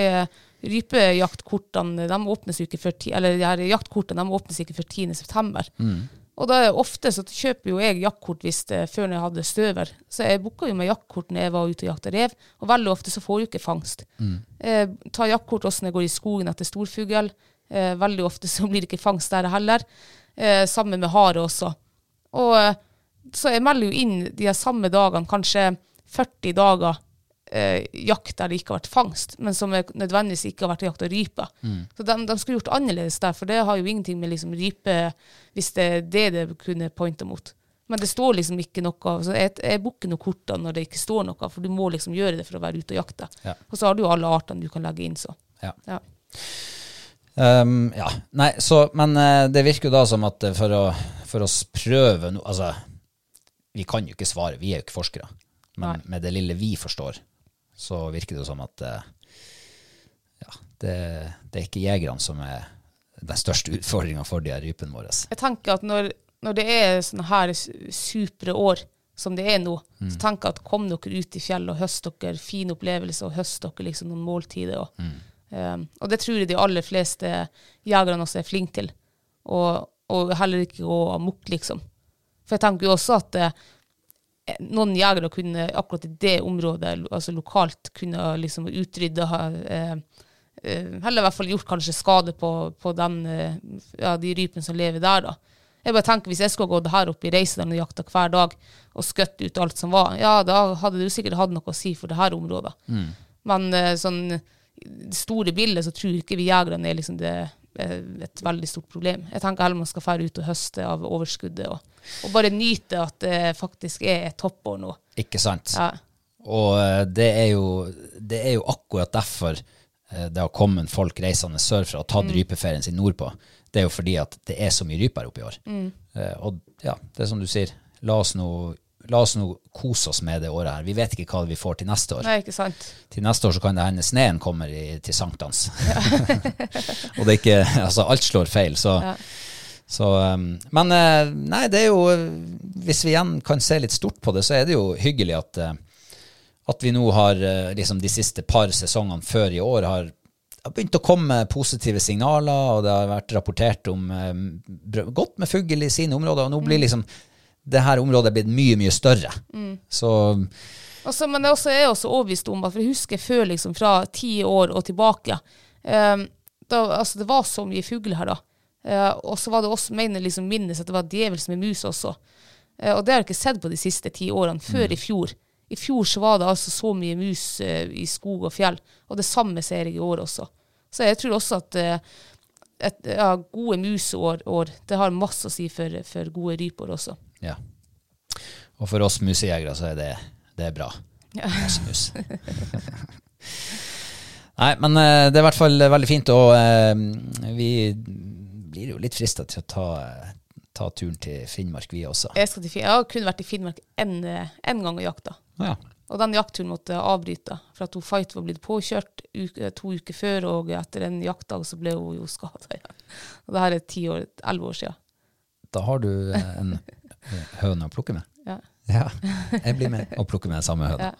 [SPEAKER 2] rypejaktkortene de åpnes ikke før eller de her jaktkortene de åpnes ikke før 10.9.
[SPEAKER 1] Mm.
[SPEAKER 2] Og da er ofte så kjøper jo jeg jaktkort hvis det, før når jeg hadde støver. Så jeg booka jo med jaktkort når jeg var ute og jakta rev, og veldig ofte så får du ikke fangst.
[SPEAKER 1] Mm.
[SPEAKER 2] Eh, ta jaktkort også når jeg går i skogen etter storfugl. Eh, veldig ofte så [laughs] blir det ikke fangst der heller. Eh, sammen med hare også. Og eh, så jeg melder jo inn de samme dagene, kanskje 40 dager eh, jakt der det ikke har vært fangst, men som nødvendigvis ikke har vært jakt av rype. Så de, de skulle gjort annerledes der, for det har jo ingenting med liksom rype, hvis det er det det kunne pointe mot. Men det står liksom ikke noe så Jeg, jeg booker noen kort når det ikke står noe, for du må liksom gjøre det for å være ute og jakte.
[SPEAKER 1] Ja.
[SPEAKER 2] Og så har du jo alle artene du kan legge inn, så.
[SPEAKER 1] Ja.
[SPEAKER 2] Ja.
[SPEAKER 1] Um, ja. Nei, så, men eh, det virker jo da som at eh, for å, for å prøve noe Altså, vi kan jo ikke svare, vi er jo ikke forskere. Men med det lille vi forstår, så virker det som at eh, ja, det, det er ikke jegerne som er den største utfordringa for de her rypene våre.
[SPEAKER 2] Jeg tenker at når, når det er sånne her supre år som det er nå, så tenker jeg at kom dere ut i fjellet og høst dere fin opplevelse og høst dere liksom noen måltider. Og, um, og det tror jeg de aller fleste jegerne også er flinke til. Og, og heller ikke gå amok, liksom. For jeg tenker jo også at eh, noen jegere kunne akkurat i det området, altså lokalt, kunne liksom utrydde eh, eh, Eller i hvert fall gjort kanskje skade på, på den, eh, ja, de rypene som lever der. da. Jeg bare tenker Hvis jeg skulle gått her opp i Reisedalen og jakta hver dag og skutt ut alt som var, ja, da hadde jo sikkert hatt noe å si for det her området. Men eh, sånn det store bildet så tror ikke vi jegerne er liksom det eh, et veldig stort problem. Jeg tenker heller man skal fære ut og høste av overskuddet, og, og bare nyte at det faktisk er toppår nå.
[SPEAKER 1] Ikke sant?
[SPEAKER 2] Ja.
[SPEAKER 1] Og eh, det er jo, det er jo akkurat derfor eh, det har kommet folk reisende sørfra og tatt rypeferien sin nordpå. Det er jo fordi at det er så mye rype her oppe i år. Mm. og ja, det er som du sier, la oss nå La oss nå kose oss med det året her. Vi vet ikke hva vi får til neste år.
[SPEAKER 2] Nei, ikke sant?
[SPEAKER 1] Til neste år så kan det hende sneen kommer i, til sankthans. [laughs] og det er ikke Altså, alt slår feil, så, så um, Men eh, nei, det er jo Hvis vi igjen kan se litt stort på det, så er det jo hyggelig at, eh, at vi nå har eh, liksom de siste par sesongene før i år har har begynt å komme positive signaler, og det har vært rapportert om eh, godt med fugl i sine områder, og nå blir liksom det her området blitt mye, mye større. Så
[SPEAKER 2] Også, men det er jeg også overbevist om at for jeg husker før liksom fra ti år og tilbake ehm, da, altså Det var så mye fugl her da. Eh, og så var det også, mener liksom minnes at det var djevelsk med mus også. Uh, og det har jeg ikke sett på de siste ti årene, før i fjor. I fjor så var det altså så mye mus uh, i skog og fjell, og det samme ser jeg i år også. Så jeg tror også at et, ja, gode musår, år, det har masse å si for, for gode rypår også.
[SPEAKER 1] Ja. Og for oss musejegere så er det, det er bra. Masse mus. [laughs] Nei, men det er i hvert fall veldig fint, og vi blir jo litt frista til å ta, ta turen til Finnmark, vi også.
[SPEAKER 2] Jeg, til, jeg har kun vært i Finnmark én gang og jakta.
[SPEAKER 1] Ja.
[SPEAKER 2] Og den jaktturen måtte jeg avbryte, for at hun Fight var blitt påkjørt uke, to uker før, og etter en jaktdag så ble hun jo skada igjen. Og det her er ti år, elleve år siden.
[SPEAKER 1] Da har du en høne å plukke med.
[SPEAKER 2] Ja.
[SPEAKER 1] Ja, jeg blir med og plukker med den samme høna.
[SPEAKER 2] Ja.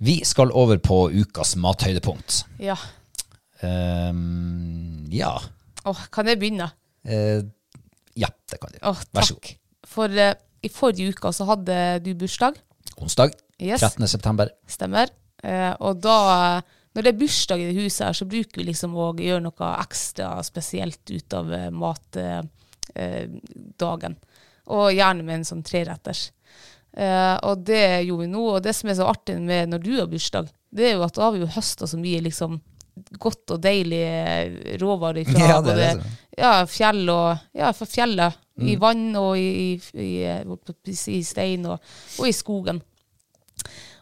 [SPEAKER 1] Vi skal over på ukas mathøydepunkt.
[SPEAKER 2] Ja.
[SPEAKER 1] Um, ja.
[SPEAKER 2] Åh, kan jeg begynne?
[SPEAKER 1] Eh, ja, det kan du.
[SPEAKER 2] Åh,
[SPEAKER 1] Vær så
[SPEAKER 2] takk. For eh, i forrige uke så hadde du bursdag.
[SPEAKER 1] Onsdag
[SPEAKER 2] Yes.
[SPEAKER 1] 13. september.
[SPEAKER 2] Stemmer. Eh, og da, når det er bursdag i det huset her, så bruker vi liksom å gjøre noe ekstra spesielt ut av eh, matdagen. Eh, dagen. og gjerne med en sånn treretters. Eh, og det gjorde vi nå. Og det som er så artig med når du har bursdag, det er jo at da har vi jo høsta så mye liksom godt og deilig eh, råvarer [laughs] fra
[SPEAKER 1] Ja, det
[SPEAKER 2] både
[SPEAKER 1] det
[SPEAKER 2] ja, fjell og Ja, fra fjellet. I vann og i, i, i, i, i stein og, og i skogen.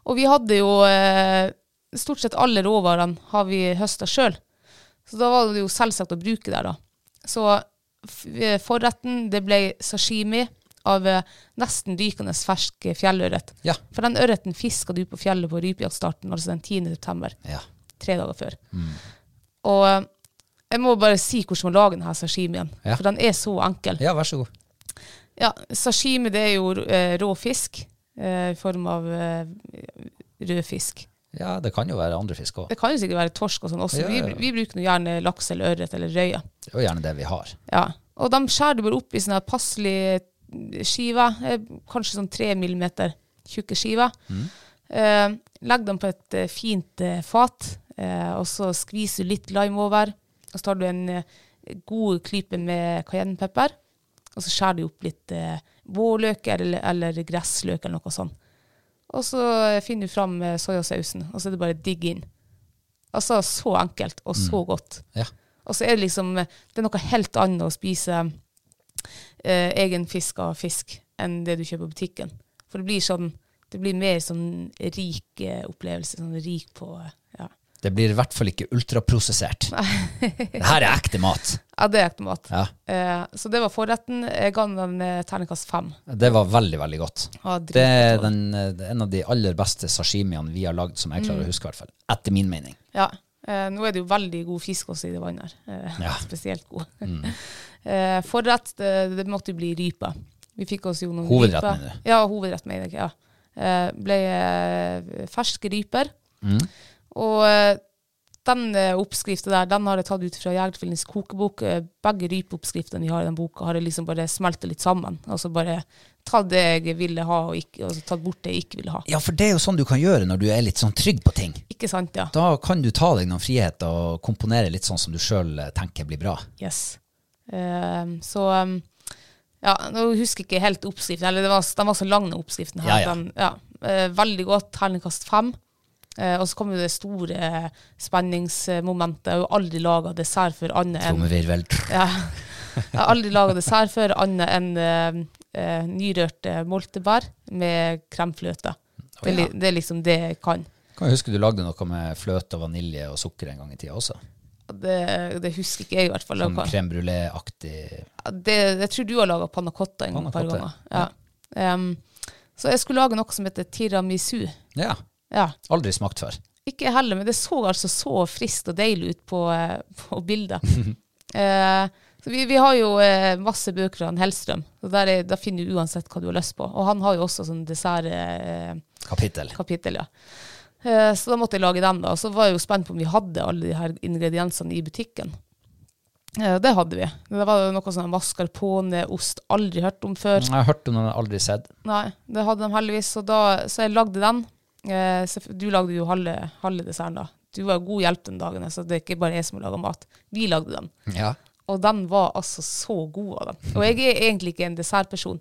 [SPEAKER 2] Og vi hadde jo eh, Stort sett alle råvarene har vi høsta sjøl. Så da var det jo selvsagt å bruke der, da. Så eh, forretten, det ble sashimi av eh, nesten rykende fersk fjellørret.
[SPEAKER 1] Ja.
[SPEAKER 2] For den ørreten fiska du på fjellet på rypejaktstarten, altså den 10. september.
[SPEAKER 1] Ja.
[SPEAKER 2] Tre dager før. Og eh, jeg må bare si hvordan man lager denne sashimien,
[SPEAKER 1] Ja.
[SPEAKER 2] for den er så enkel.
[SPEAKER 1] ja, vær så god.
[SPEAKER 2] Ja, sashimi det er jo eh, rå fisk eh, i form av eh, rød fisk.
[SPEAKER 1] Ja, det kan jo være andre fisk òg.
[SPEAKER 2] Det kan jo sikkert være torsk og sånn også.
[SPEAKER 1] Ja, ja.
[SPEAKER 2] Vi, vi bruker gjerne laks eller ørret eller røye.
[SPEAKER 1] Det er jo gjerne det vi har.
[SPEAKER 2] Ja. Og de skjærer du bare opp i sånne her passelige skiver, eh, kanskje sånn tre millimeter tjukke skiver. Eh, legg dem på et eh, fint eh, fat, eh, og så skviser du litt lime over. Og så tar du en god gode klyper med cayennepepper. Og så skjærer du opp litt eh, vårløk eller, eller gressløk eller noe sånt. Og så finner du fram eh, soyasausen, og så er det bare digg inn. Altså så enkelt og så godt.
[SPEAKER 1] Ja.
[SPEAKER 2] Og så er det liksom Det er noe helt annet å spise eh, egen fisk av fisk enn det du kjøper på butikken. For det blir sånn Det blir mer sånn rik eh, opplevelse. Sånn rik på eh, ja.
[SPEAKER 1] Det blir i hvert fall ikke ultraprosessert. [laughs] det her er ekte mat.
[SPEAKER 2] ja, det er ekte mat.
[SPEAKER 1] Ja.
[SPEAKER 2] Eh, så det var forretten. Jeg ga den eh, terningkast fem.
[SPEAKER 1] Det var veldig, veldig godt.
[SPEAKER 2] Ja,
[SPEAKER 1] Det er den, eh, en av de aller beste sashimiene vi har lagd, som jeg klarer
[SPEAKER 2] Mm.
[SPEAKER 1] å huske, i hvert fall. Etter min mening.
[SPEAKER 2] Ja. Eh, nå er det jo veldig god fisk også i det vannet her. Eh,
[SPEAKER 1] Ja. [laughs]
[SPEAKER 2] Spesielt god. [laughs] eh, forrett, det, det måtte bli rype. Vi fikk oss jo noen
[SPEAKER 1] Hovedrett,
[SPEAKER 2] ryper.
[SPEAKER 1] mener du?
[SPEAKER 2] Ja, hovedrett, mener jeg. Ja. Eh, ble eh, ferske ryper.
[SPEAKER 1] Mm.
[SPEAKER 2] Og eh, den eh, oppskriften der, den har jeg tatt ut fra Jegertvillings kokebok. Eh, Begge rypeoppskriftene vi har i den boka, har jeg liksom bare smeltet litt sammen. Altså bare tatt det jeg ville ha, og, ikke, altså så tatt bort det jeg ikke ville ha.
[SPEAKER 1] Ja, for det er jo sånn du kan gjøre når du er litt sånn trygg på ting.
[SPEAKER 2] Ikke sant, ja?
[SPEAKER 1] Da kan du ta deg noen friheter og komponere litt sånn som du sjøl tenker blir bra.
[SPEAKER 2] Yes. Ehm, så um, Ja, nå husker jeg ikke helt oppskriften. Eller det var, den var så lang, den oppskriften. her.
[SPEAKER 1] Ja, ja.
[SPEAKER 2] Den. Eh, veldig godt. Terningkast fem. Eh, og så kommer jo det store spenningsmomentet. Jeg har jo aldri laga dessert for annet enn
[SPEAKER 1] Trommevirvel.
[SPEAKER 2] ja. Jeg har aldri laga dessert før annet enn eh, eh, nyrørte moltebær med kremfløte. Det,
[SPEAKER 1] ja.
[SPEAKER 2] det er liksom det jeg kan.
[SPEAKER 1] Kan jeg huske du lagde noe med fløte og vanilje og sukker en gang i tida også.
[SPEAKER 2] Det, det husker ikke jeg, i hvert fall.
[SPEAKER 1] Sånn crème brulé-aktig
[SPEAKER 2] det, jeg tror du har laga panna cotta en par ganger. Ja. Um, så jeg skulle lage noe som heter tiramisu.
[SPEAKER 1] Ja.
[SPEAKER 2] Ja.
[SPEAKER 1] Aldri smakt før.
[SPEAKER 2] Ikke heller, men det så altså så friskt og deilig ut på, eh, på bildet. [laughs] Eh, så vi, vi har jo eh, masse bøker av Hellstrøm, så der, er, da finner du uansett hva du har lyst på. Og han har jo også sånn dessert...
[SPEAKER 1] Uh, kapittel. Kapittel.
[SPEAKER 2] ja. Eh, så da måtte jeg lage den, da. Og så var jeg jo spent på om vi hadde alle de her ingrediensene i butikken. Eh, det hadde vi. Det var noe sånn mascarpone-ost, aldri hørt om før.
[SPEAKER 1] Jeg har hørt om den, aldri sett.
[SPEAKER 2] Nei, det hadde de heldigvis. Så, da, så jeg lagde den. Eh, du lagde jo halve, halve desserten da. Du var god hjelp den dagen, så det er ikke bare jeg som lager mat. Vi lagde den.
[SPEAKER 1] Ja.
[SPEAKER 2] Og den var altså så god av den. Og jeg er egentlig ikke en dessertperson,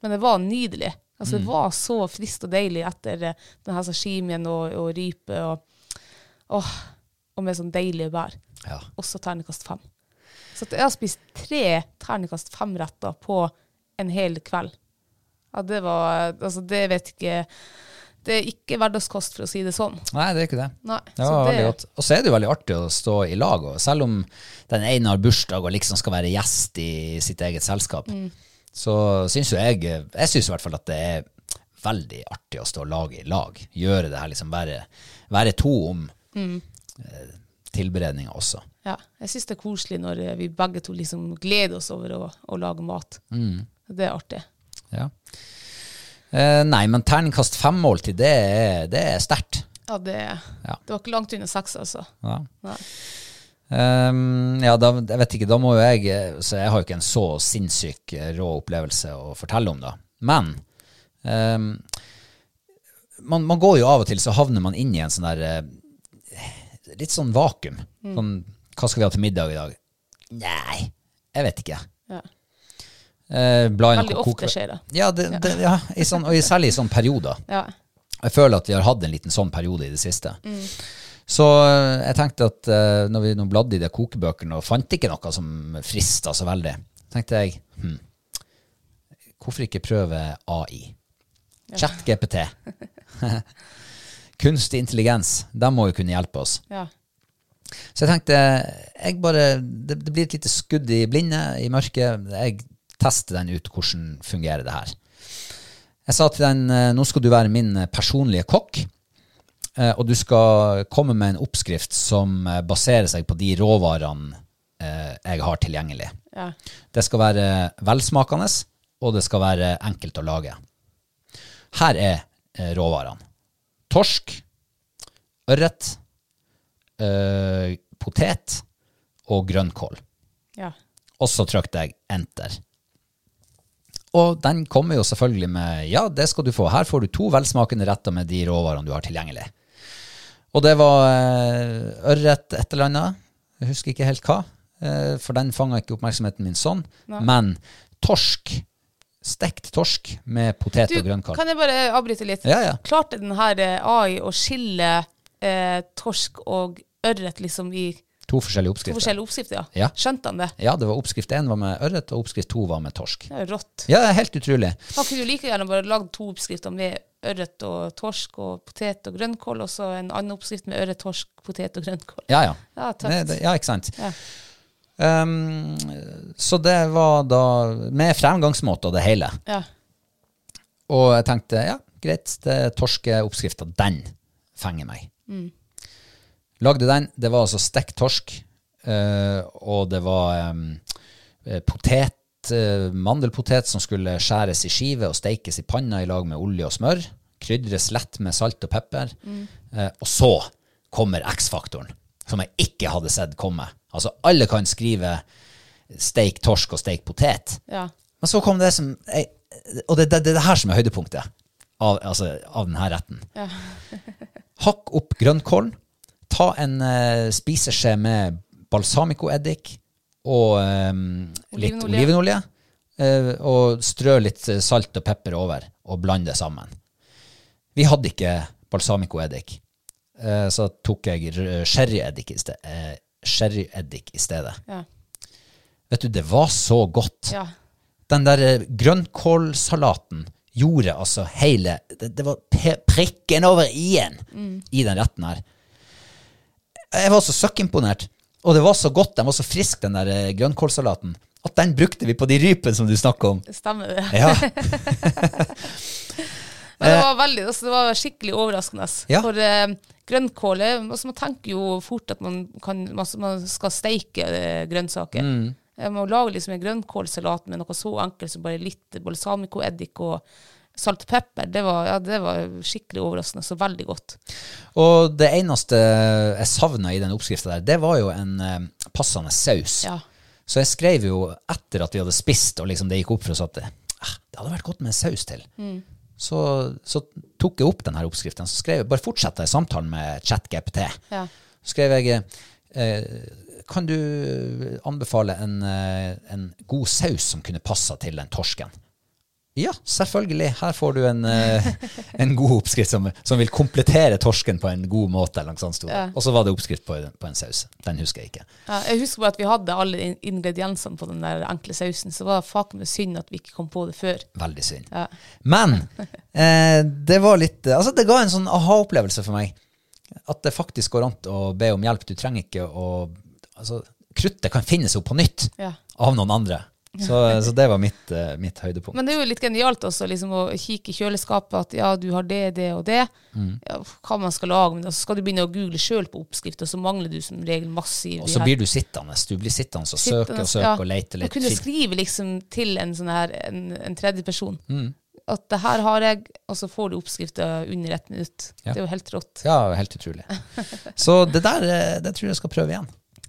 [SPEAKER 2] men det var nydelig. Altså, Det var så friskt og deilig etter denne sashimien og, og rype og, og, og med sånn deilige bær.
[SPEAKER 1] ja.
[SPEAKER 2] Også ternekast fem. Så jeg har spist tre ternekast fem-retter på en hel kveld. Ja, det var Altså, det vet ikke Det er ikke hverdagskost, for å si det sånn.
[SPEAKER 1] Nei, det er ikke det.
[SPEAKER 2] Nei,
[SPEAKER 1] Det var
[SPEAKER 2] det-
[SPEAKER 1] veldig godt. Og så er det jo veldig artig å stå i lag. Og selv om den ene har bursdag og liksom skal være gjest i sitt eget selskap,
[SPEAKER 2] Mm.
[SPEAKER 1] Så syns jo jeg Jeg syns i hvert fall at det er veldig artig å stå lag i lag. Gjøre det her liksom være, være to om
[SPEAKER 2] Mm.
[SPEAKER 1] eh, tilberedninga også.
[SPEAKER 2] Ja, jeg syns det er koselig når eh, vi begge to liksom gleder oss over å, å lage mat. Det er artig.
[SPEAKER 1] Ja. Eh, nei, men terningkast fem-måltid, det er, det er sterkt.
[SPEAKER 2] Ja, det,
[SPEAKER 1] Ja.
[SPEAKER 2] det var ikke langt unna seks, altså.
[SPEAKER 1] Ja.
[SPEAKER 2] Nei.
[SPEAKER 1] Ehm, ja, da, jeg vet ikke, da må jo jeg Så jeg har jo ikke en så sinnssyk eh, rå opplevelse å fortelle om, da. Men um, man, man går jo av og til, så havner man inn i en sånn der eh, Litt sånn vakuum. Sånn, hva skal vi ha til middag i dag? Nei, jeg vet ikke.
[SPEAKER 2] Ja.
[SPEAKER 1] I
[SPEAKER 2] Veldig ofte skjer det.
[SPEAKER 1] Ja, det, det, ja i sånn, og i- særlig i sånne perioder.
[SPEAKER 2] Ja.
[SPEAKER 1] Jeg føler at vi har hatt en liten sånn periode i det siste. Så eh, jeg tenkte at eh, når vi nå bladde i de kokebøkene og fant ikke noe som frista så veldig, tenkte jeg hm, hvorfor ikke prøve AI? Chat-GPT. [laughs] Kunstig intelligens. De må jo kunne hjelpe oss.
[SPEAKER 2] ja.
[SPEAKER 1] Så jeg tenkte jeg bare, det, det blir et lite skudd i blinde, i mørket. Jeg tester den ut, hvordan fungerer det her. Jeg sa til den eh, nå skal du være min personlige kokk, og du skal komme med en oppskrift som eh, baserer seg på de råvarene eh, jeg har tilgjengelig.
[SPEAKER 2] ja.
[SPEAKER 1] Det skal være velsmakende, og det skal være enkelt å lage. Her er eh, råvarene. Torsk, ørret, eh, potet og grønnkål.
[SPEAKER 2] ja.
[SPEAKER 1] Og så trykte jeg enter. Og den kommer jo selvfølgelig med ja, det skal du få. Her får du to velsmakende retter med de råvarene du har tilgjengelig. Og det var eh, ørret et eller annet. Jeg husker ikke helt hva. eh, for den fanga ikke oppmerksomheten min sånn. Men torsk, stekt torsk med potet
[SPEAKER 2] Du,
[SPEAKER 1] og grønnkål.
[SPEAKER 2] kan jeg bare avbryte litt?
[SPEAKER 1] Ja, ja.
[SPEAKER 2] Klarte den her eh, AI å skille eh, torsk og ørret liksom i
[SPEAKER 1] To forskjellige oppskrifter.
[SPEAKER 2] to forskjellige oppskrifter? Ja.
[SPEAKER 1] Ja.
[SPEAKER 2] Skjønte han det?
[SPEAKER 1] Ja, det var oppskrift én var med ørret, og oppskrift to var med torsk.
[SPEAKER 2] Det er rått.
[SPEAKER 1] Ja, det er helt utrolig.
[SPEAKER 2] Han kunne jo like gjerne bare lagd to oppskrifter med ørret og torsk og potet og grønnkål, og så en annen oppskrift med ørret, torsk, potet og grønnkål.
[SPEAKER 1] Ja, ja.
[SPEAKER 2] Ja,
[SPEAKER 1] Det, det, ja, ikke sant.
[SPEAKER 2] Ja.
[SPEAKER 1] Um, så det var da med fremgangsmåte og det hele.
[SPEAKER 2] Ja.
[SPEAKER 1] Og jeg tenkte ja, greit, det torskeoppskrifta, den fenger meg. Lagde den. Det var altså stekt torsk, eh, og det var eh, potet, eh, mandelpotet som skulle skjæres i skive og steikes i panna i lag med olje og smør. Krydres lett med salt og pepper. Eh, og så kommer X-faktoren, som jeg ikke hadde sett komme. Altså, alle kan skrive steik torsk og steik potet.
[SPEAKER 2] ja.
[SPEAKER 1] Men så kom det som jeg, Og det er det, det, det her som er høydepunktet av, altså, av denne retten. Hakk opp grønnkålen. Ta en uh, spiseskje med balsamicoeddik og um, litt
[SPEAKER 2] Olivenolje.
[SPEAKER 1] eh, og strø litt salt og pepper over, og blande det sammen. Vi hadde ikke balsamicoeddik, uh, så tok jeg sherryeddik i, sted, uh, sherryeddik i stedet.
[SPEAKER 2] Ja.
[SPEAKER 1] Vet du, det var så godt
[SPEAKER 2] ja.
[SPEAKER 1] den der grønnkålsalaten gjorde altså hele Det, det var prikken over i-en i den retten her. Jeg var så søkkimponert. Og det var så godt, den var så frisk, den der eh, grønnkålsalaten, at den brukte vi på de rypene som du snakker om.
[SPEAKER 2] Stemmer det.
[SPEAKER 1] Ja, [laughs] [laughs]
[SPEAKER 2] Men det var, veldig, altså, det var skikkelig overraskende.
[SPEAKER 1] Ja.
[SPEAKER 2] For eh, grønnkål er- altså, Man tenker jo fort at man, kan, man, man skal steike eh, grønnsaker.
[SPEAKER 1] Mm.
[SPEAKER 2] Man lager liksom en grønnkålsalat med noe så enkelt som bare litt balsamico, eddik og salt og pepper. Det var, ja, det var skikkelig overraskende. Så veldig godt.
[SPEAKER 1] Og det eneste jeg savna i den oppskrifta der, det var jo en eh, passende saus.
[SPEAKER 2] Ja.
[SPEAKER 1] Så jeg skrev jo etter at vi hadde spist, og liksom det gikk opp for oss at det, ah, det hadde vært godt med saus til. Så, så tok jeg opp denne oppskriften. Så skrev jeg, bare fortsatte i samtalen med ChatGPT.
[SPEAKER 2] Ja.
[SPEAKER 1] Så skrev jeg eh, Kan du anbefale en, eh, en god saus som kunne passa til den torsken? Ja, selvfølgelig. Her får du en, eh, en god oppskrift som, som vil komplettere torsken på en god måte. Det.
[SPEAKER 2] Ja.
[SPEAKER 1] Og så var det oppskrift på, på en saus. Den husker jeg ikke.
[SPEAKER 2] Ja, jeg husker bare at vi hadde alle ingrediensene på den der enkle sausen, så det var faken meg synd at vi ikke kom på det før.
[SPEAKER 1] Veldig synd.
[SPEAKER 2] Ja.
[SPEAKER 1] Men [laughs] eh, det var litt Altså, det ga en sånn aha-opplevelse for meg. At det faktisk går an å be om hjelp. Du trenger ikke å Altså, kruttet kan finnes opp på nytt av noen andre. Så, så det var mitt, eh, mitt høydepunkt.
[SPEAKER 2] Men det er jo litt genialt også liksom, å kikke i kjøleskapet at ja, du har det, det og det.
[SPEAKER 1] Mm.
[SPEAKER 2] Ja, hva man skal lage. Men så skal du begynne å google sjøl på oppskrift, og så mangler du som regel masse
[SPEAKER 1] Og så blir du sittende. Du blir sittende og søke og søke
[SPEAKER 2] ja,
[SPEAKER 1] og lete litt.
[SPEAKER 2] Og kunne skrive liksom til en sånn her, en, en tredjeperson.
[SPEAKER 1] Mm.
[SPEAKER 2] At det her har jeg, og så får du oppskrifta under ett minutt.
[SPEAKER 1] Ja.
[SPEAKER 2] Det er jo helt rått.
[SPEAKER 1] Ja, helt utrolig. [laughs] Så det der eh, det tror jeg skal prøve igjen.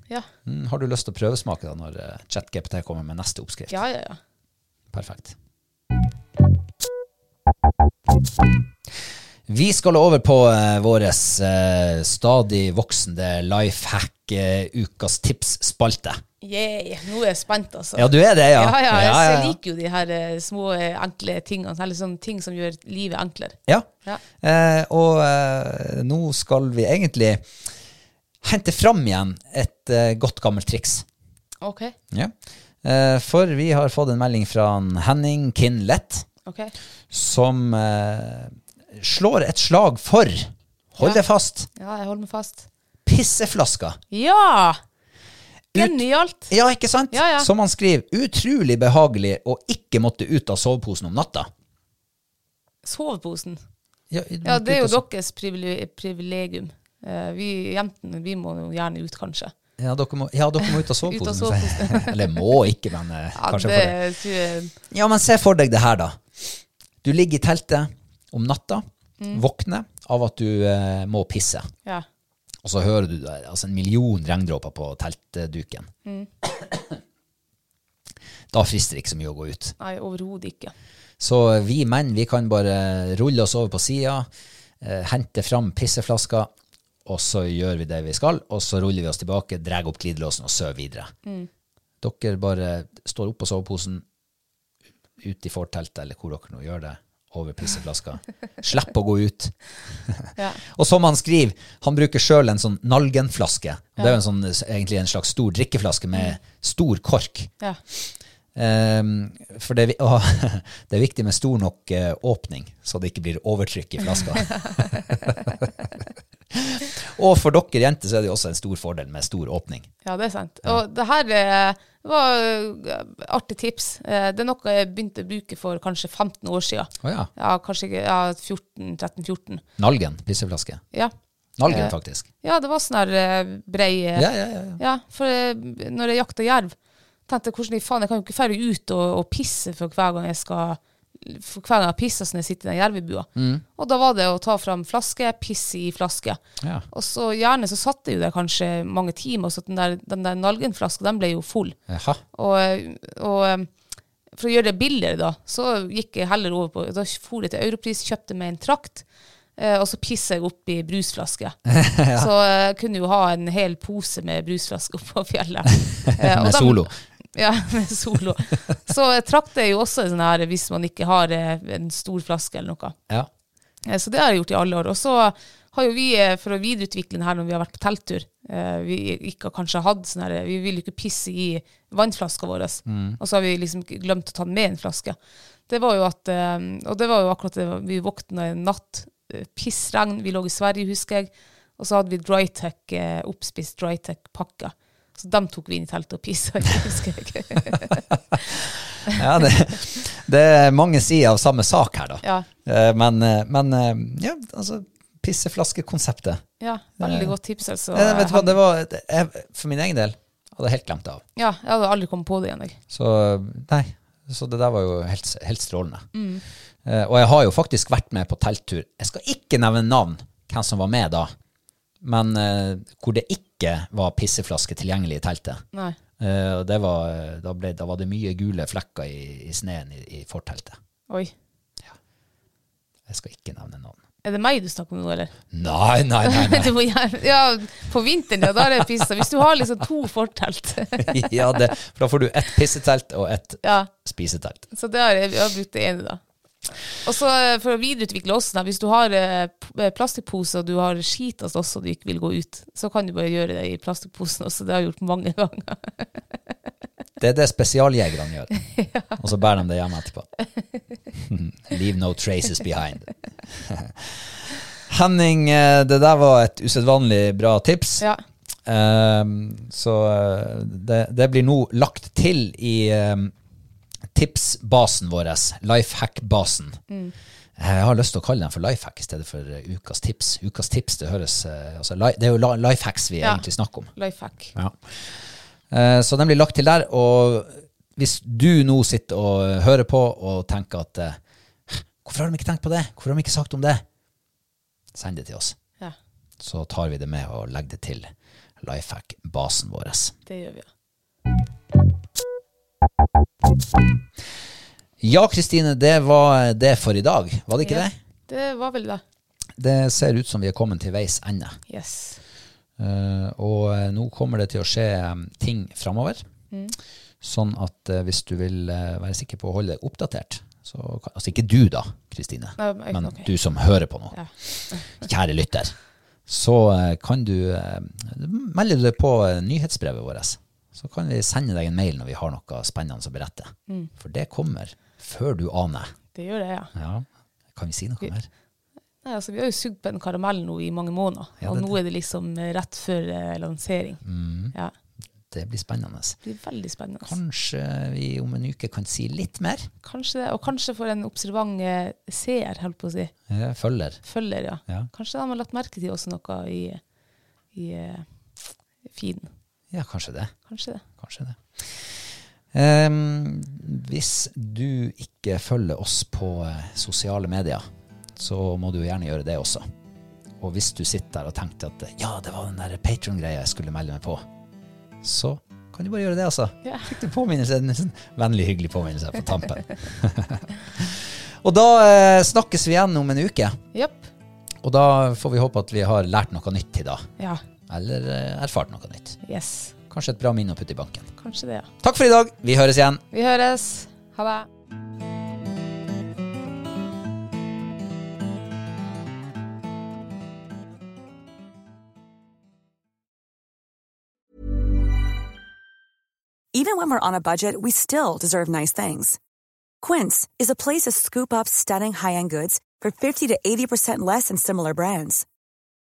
[SPEAKER 2] Ja,
[SPEAKER 1] Mm, har du lyst til å prøvesmake da når eh, ChatGPT kommer med neste oppskrift?
[SPEAKER 2] ja, ja. ja.
[SPEAKER 1] Perfekt. Vi skal over på eh, vår eh, stadig voksende lifehack, hack-ukas tips-spalte.
[SPEAKER 2] Yeah, nå er jeg spent, altså.
[SPEAKER 1] Ja, du er det, ja?
[SPEAKER 2] Ja, ja,
[SPEAKER 1] ja,
[SPEAKER 2] jeg liker jo de her eh, små, eh, enkle tingene. Eller sånne ting som gjør livet enklere.
[SPEAKER 1] Ja.
[SPEAKER 2] Ja.
[SPEAKER 1] Eh, og eh, nå skal vi egentlig hente fram igjen et eh, godt gammelt triks.
[SPEAKER 2] OK.
[SPEAKER 1] Ja. Eh, for vi har fått en melding fra en Henning Kinlett,
[SPEAKER 2] ok.
[SPEAKER 1] som eh, slår et slag for, hold
[SPEAKER 2] Ja.
[SPEAKER 1] deg fast,
[SPEAKER 2] Ja, jeg holder meg fast.
[SPEAKER 1] pisseflasker.
[SPEAKER 2] Ja! Genialt.
[SPEAKER 1] Ja, ikke sant?
[SPEAKER 2] Ja, ja.
[SPEAKER 1] Som han skriver, utrolig behagelig å ikke måtte ut av soveposen om natta.
[SPEAKER 2] Soveposen.
[SPEAKER 1] Ja,
[SPEAKER 2] Ja, det er jo deres privile- privilegium. Eh, vi jentene vi må jo gjerne ut, kanskje.
[SPEAKER 1] Ja, dere må, ja, dere må ut av [laughs] soveposen. Eller må ikke, men eh,
[SPEAKER 2] Ja,
[SPEAKER 1] kanskje
[SPEAKER 2] det
[SPEAKER 1] for det. Ja, men se for deg det her, da. Du ligger i teltet om natta,
[SPEAKER 2] Mm.
[SPEAKER 1] våkner av at du eh, må pisse.
[SPEAKER 2] Ja.
[SPEAKER 1] Og så hører du det, altså en million regndråper på teltduken.
[SPEAKER 2] Mm.
[SPEAKER 1] Da frister det ikke så mye å gå ut.
[SPEAKER 2] Nei, overhodet ikke.
[SPEAKER 1] Så vi menn vi kan bare rulle oss over på sida, eh, hente fram pisseflaska og så gjør vi det vi skal, og så ruller vi oss tilbake, drar opp glidelåsen og sover videre. Dere bare står opp på soveposen, ut i forteltet, eller hvor dere nå gjør det, over pisseflaska. [laughs] Slipp å gå ut. [laughs]
[SPEAKER 2] Ja.
[SPEAKER 1] og som han skriver, han bruker sjøl en sånn nalgenflaske. Ja. Det er jo en sånn, egentlig en slags stor drikkeflaske med stor kork.
[SPEAKER 2] Ja.
[SPEAKER 1] Um, for det, [laughs] å, det er viktig med stor nok uh, åpning, så det ikke blir overtrykk i flaska. [laughs] og for dere jenter så er det også en stor fordel med stor åpning.
[SPEAKER 2] Ja, det er sant. Og det her eh, var eh, artig tips. Eh, Det er noe jeg begynte å bruke for kanskje 15 år siden.
[SPEAKER 1] Oh, ja.
[SPEAKER 2] Ja, kanskje ja, 14, 13-14.
[SPEAKER 1] Nalgen pisseflaske.
[SPEAKER 2] Ja.
[SPEAKER 1] Nalgen, faktisk.
[SPEAKER 2] ja, det var sånn her brei
[SPEAKER 1] Ja, ja, ja. ja.
[SPEAKER 2] Ja, for når jeg jakta jerv, tenkte jeg hvordan i faen, jeg kan jo ikke dra ut og, og pisse for hver gang jeg skal for hver gang jeg pisser når jeg sitter i den jervebua.
[SPEAKER 1] Mm.
[SPEAKER 2] Og da var det å ta fram flaske, pisse i flaske.
[SPEAKER 1] Ja.
[SPEAKER 2] Og så gjerne så satt det jo der kanskje mange timer, så den der, den der Nalgen-flaska, den ble jo full.
[SPEAKER 1] Aha.
[SPEAKER 2] Og, og eh, for å gjøre det billigere, da, så gikk jeg heller over på Da for jeg til Europris, kjøpte meg en trakt, eh, og så pissa jeg oppi brusflaske. [laughs] Så eh, jeg kunne jo ha en hel pose med brusflaske oppå fjellet. [laughs] Eh,
[SPEAKER 1] Med
[SPEAKER 2] solo?
[SPEAKER 1] solo. [laughs]
[SPEAKER 2] Ja, med solo. Så trakt er jo også sånn her hvis man ikke har eh, en stor flaske eller noe.
[SPEAKER 1] Ja.
[SPEAKER 2] Eh, Så det har jeg gjort i alle år. Og så har jo vi, eh, for å videreutvikle den her når vi har vært på telttur, vi ikke har kanskje hatt sånn her, vi vil jo ikke pisse i vannflaska vår, og så har vi liksom glemt å ta med en flaske. Det var jo at, og det var jo akkurat det, vi våkna en natt, pissregn, vi lå i Sverige, husker jeg, og så hadde vi Drytech, oppspist Drytec-pakker. Så dem tok vi inn i teltet og pissa i, husker jeg. [laughs]
[SPEAKER 1] ja det, det er mange sider av samme sak her, da.
[SPEAKER 2] Ja.
[SPEAKER 1] Eh, Men, eh, men eh, ja, altså pisseflaskekonseptet.
[SPEAKER 2] Ja, veldig godt tips, altså.
[SPEAKER 1] Ja, vet du hva, det var, jeg, for min egen del hadde jeg helt glemt det av.
[SPEAKER 2] Ja, jeg hadde aldri kommet på det igjen, jeg.
[SPEAKER 1] Så nei, så det der var jo helt, helt strålende. Eh, og jeg har jo faktisk vært med på telttur. Jeg skal ikke nevne navn, hvem som var med da, men eh, hvor det ikke var pisseflaske tilgjengelig i teltet.
[SPEAKER 2] Nei.
[SPEAKER 1] Uh, og det var, da, ble, da var det mye gule flekker i, i sneen i, i forteltet.
[SPEAKER 2] Oi.
[SPEAKER 1] Jeg skal ikke nevne navn.
[SPEAKER 2] Er det meg du snakker om nå, eller?
[SPEAKER 1] Nei, nei, nei. [laughs] nei.
[SPEAKER 2] Gjerne, ja, på vinteren, ja, da er det pissa. Hvis du har liksom to fortelt. [laughs]
[SPEAKER 1] ja, det, for da får du ett pissetelt og ett
[SPEAKER 2] ja,
[SPEAKER 1] spisetelt.
[SPEAKER 2] så det har jeg, jeg har brukt det ene, da. Og så eh, for å videreutvikle oss, da, hvis du har eh, eh, plastikkpose og du har skitast også og du ikke vil gå ut, så kan du bare gjøre det i plastikkposen også. Det har jeg gjort mange [laughs] ganger.
[SPEAKER 1] Det er det spesialjegerne gjør. [laughs] Og så bærer de det hjem etterpå. [laughs] Leave no traces behind. Henning, det der var et usedvanlig bra tips.
[SPEAKER 2] Ja.
[SPEAKER 1] Ehm, så det, det blir nå lagt til i ehm, tipsbasen vår, lifehack-basen. Jeg har lyst til å kalle den for lifehack i stedet for eh, ukas tips. Ukas tips, det høres eh, altså, Det er jo lifehacks vi
[SPEAKER 2] Ja.
[SPEAKER 1] egentlig snakker om.
[SPEAKER 2] Lifehack.
[SPEAKER 1] Ja. Eh, Så den blir lagt til der, og hvis du nå sitter og hører på og tenker at Hvorfor har de ikke tenkt på det? Hvorfor har de ikke sagt om det? Send det til oss.
[SPEAKER 2] Ja,
[SPEAKER 1] Så tar vi det med og legger det til Lifehack-basen vår.
[SPEAKER 2] det gjør vi, ja.
[SPEAKER 1] Ja, Kristine, det var det for i dag. Var det ikke
[SPEAKER 2] Ja.
[SPEAKER 1] det?
[SPEAKER 2] Det var vel det.
[SPEAKER 1] Det ser ut som vi er kommet til veis ende.
[SPEAKER 2] Yes.
[SPEAKER 1] Uh, og eh, nå kommer det til å skje eh, ting framover.
[SPEAKER 2] Mm.
[SPEAKER 1] Sånn at uh, hvis du vil uh, være sikker på å holde deg oppdatert så, Altså ikke du, da, Kristine,
[SPEAKER 2] men-
[SPEAKER 1] men du som hører på nå.
[SPEAKER 2] Ja. [laughs]
[SPEAKER 1] Kjære lytter. Så kan du uh, melde deg på nyhetsbrevet vårt. Så kan vi sende deg en mail når vi har noe spennende å berette.
[SPEAKER 2] Mm.
[SPEAKER 1] For det kommer før du aner.
[SPEAKER 2] Det gjør det, ja.
[SPEAKER 1] Ja. Kan vi si noe mer?
[SPEAKER 2] Nei, altså, vi har jo sugd på en karamell nå i mange måneder,
[SPEAKER 1] Ja,
[SPEAKER 2] og
[SPEAKER 1] det-
[SPEAKER 2] nå er det liksom eh, rett før eh, lansering.
[SPEAKER 1] Mm.
[SPEAKER 2] Ja,
[SPEAKER 1] Det blir spennende.
[SPEAKER 2] det blir veldig spennende.
[SPEAKER 1] Kanskje vi om en uke kan si litt mer?
[SPEAKER 2] Kanskje det, og kanskje for en observant eh, seer, holdt på å si.
[SPEAKER 1] Ja, følger.
[SPEAKER 2] Følger, ja.
[SPEAKER 1] Ja.
[SPEAKER 2] Kanskje de har lagt merke til også noe i, i eh, feeden.
[SPEAKER 1] Ja, kanskje det.
[SPEAKER 2] Kanskje det.
[SPEAKER 1] Kanskje det. Um, hvis du ikke følger oss på eh, sosiale medier, så må du gjerne gjøre det også. Og hvis du sitter der og tenkte at ja, det var den der Patron-greia jeg skulle melde meg på, så kan du bare gjøre det, altså.
[SPEAKER 2] Ja.
[SPEAKER 1] Fikk du påminnelse, en sånn vennlig, hyggelig påminnelse på tampen. [laughs] og da eh, snakkes vi igjen om en uke.
[SPEAKER 2] Japp.
[SPEAKER 1] Og da får vi håpe at vi har lært noe nytt i dag.
[SPEAKER 2] Ja.
[SPEAKER 1] Eller eh, erfart noe nytt.
[SPEAKER 2] Yes.
[SPEAKER 1] Kanskje et bra minne å putte i banken.
[SPEAKER 2] Kanskje det, ja.
[SPEAKER 1] Takk for i dag. Vi høres igjen.
[SPEAKER 2] Vi høres. Ha det.
[SPEAKER 3] Even when we're on a budget, we still deserve nice things. Quince is a place to scoop up stunning high-end goods for 50 to 80% less than similar brands.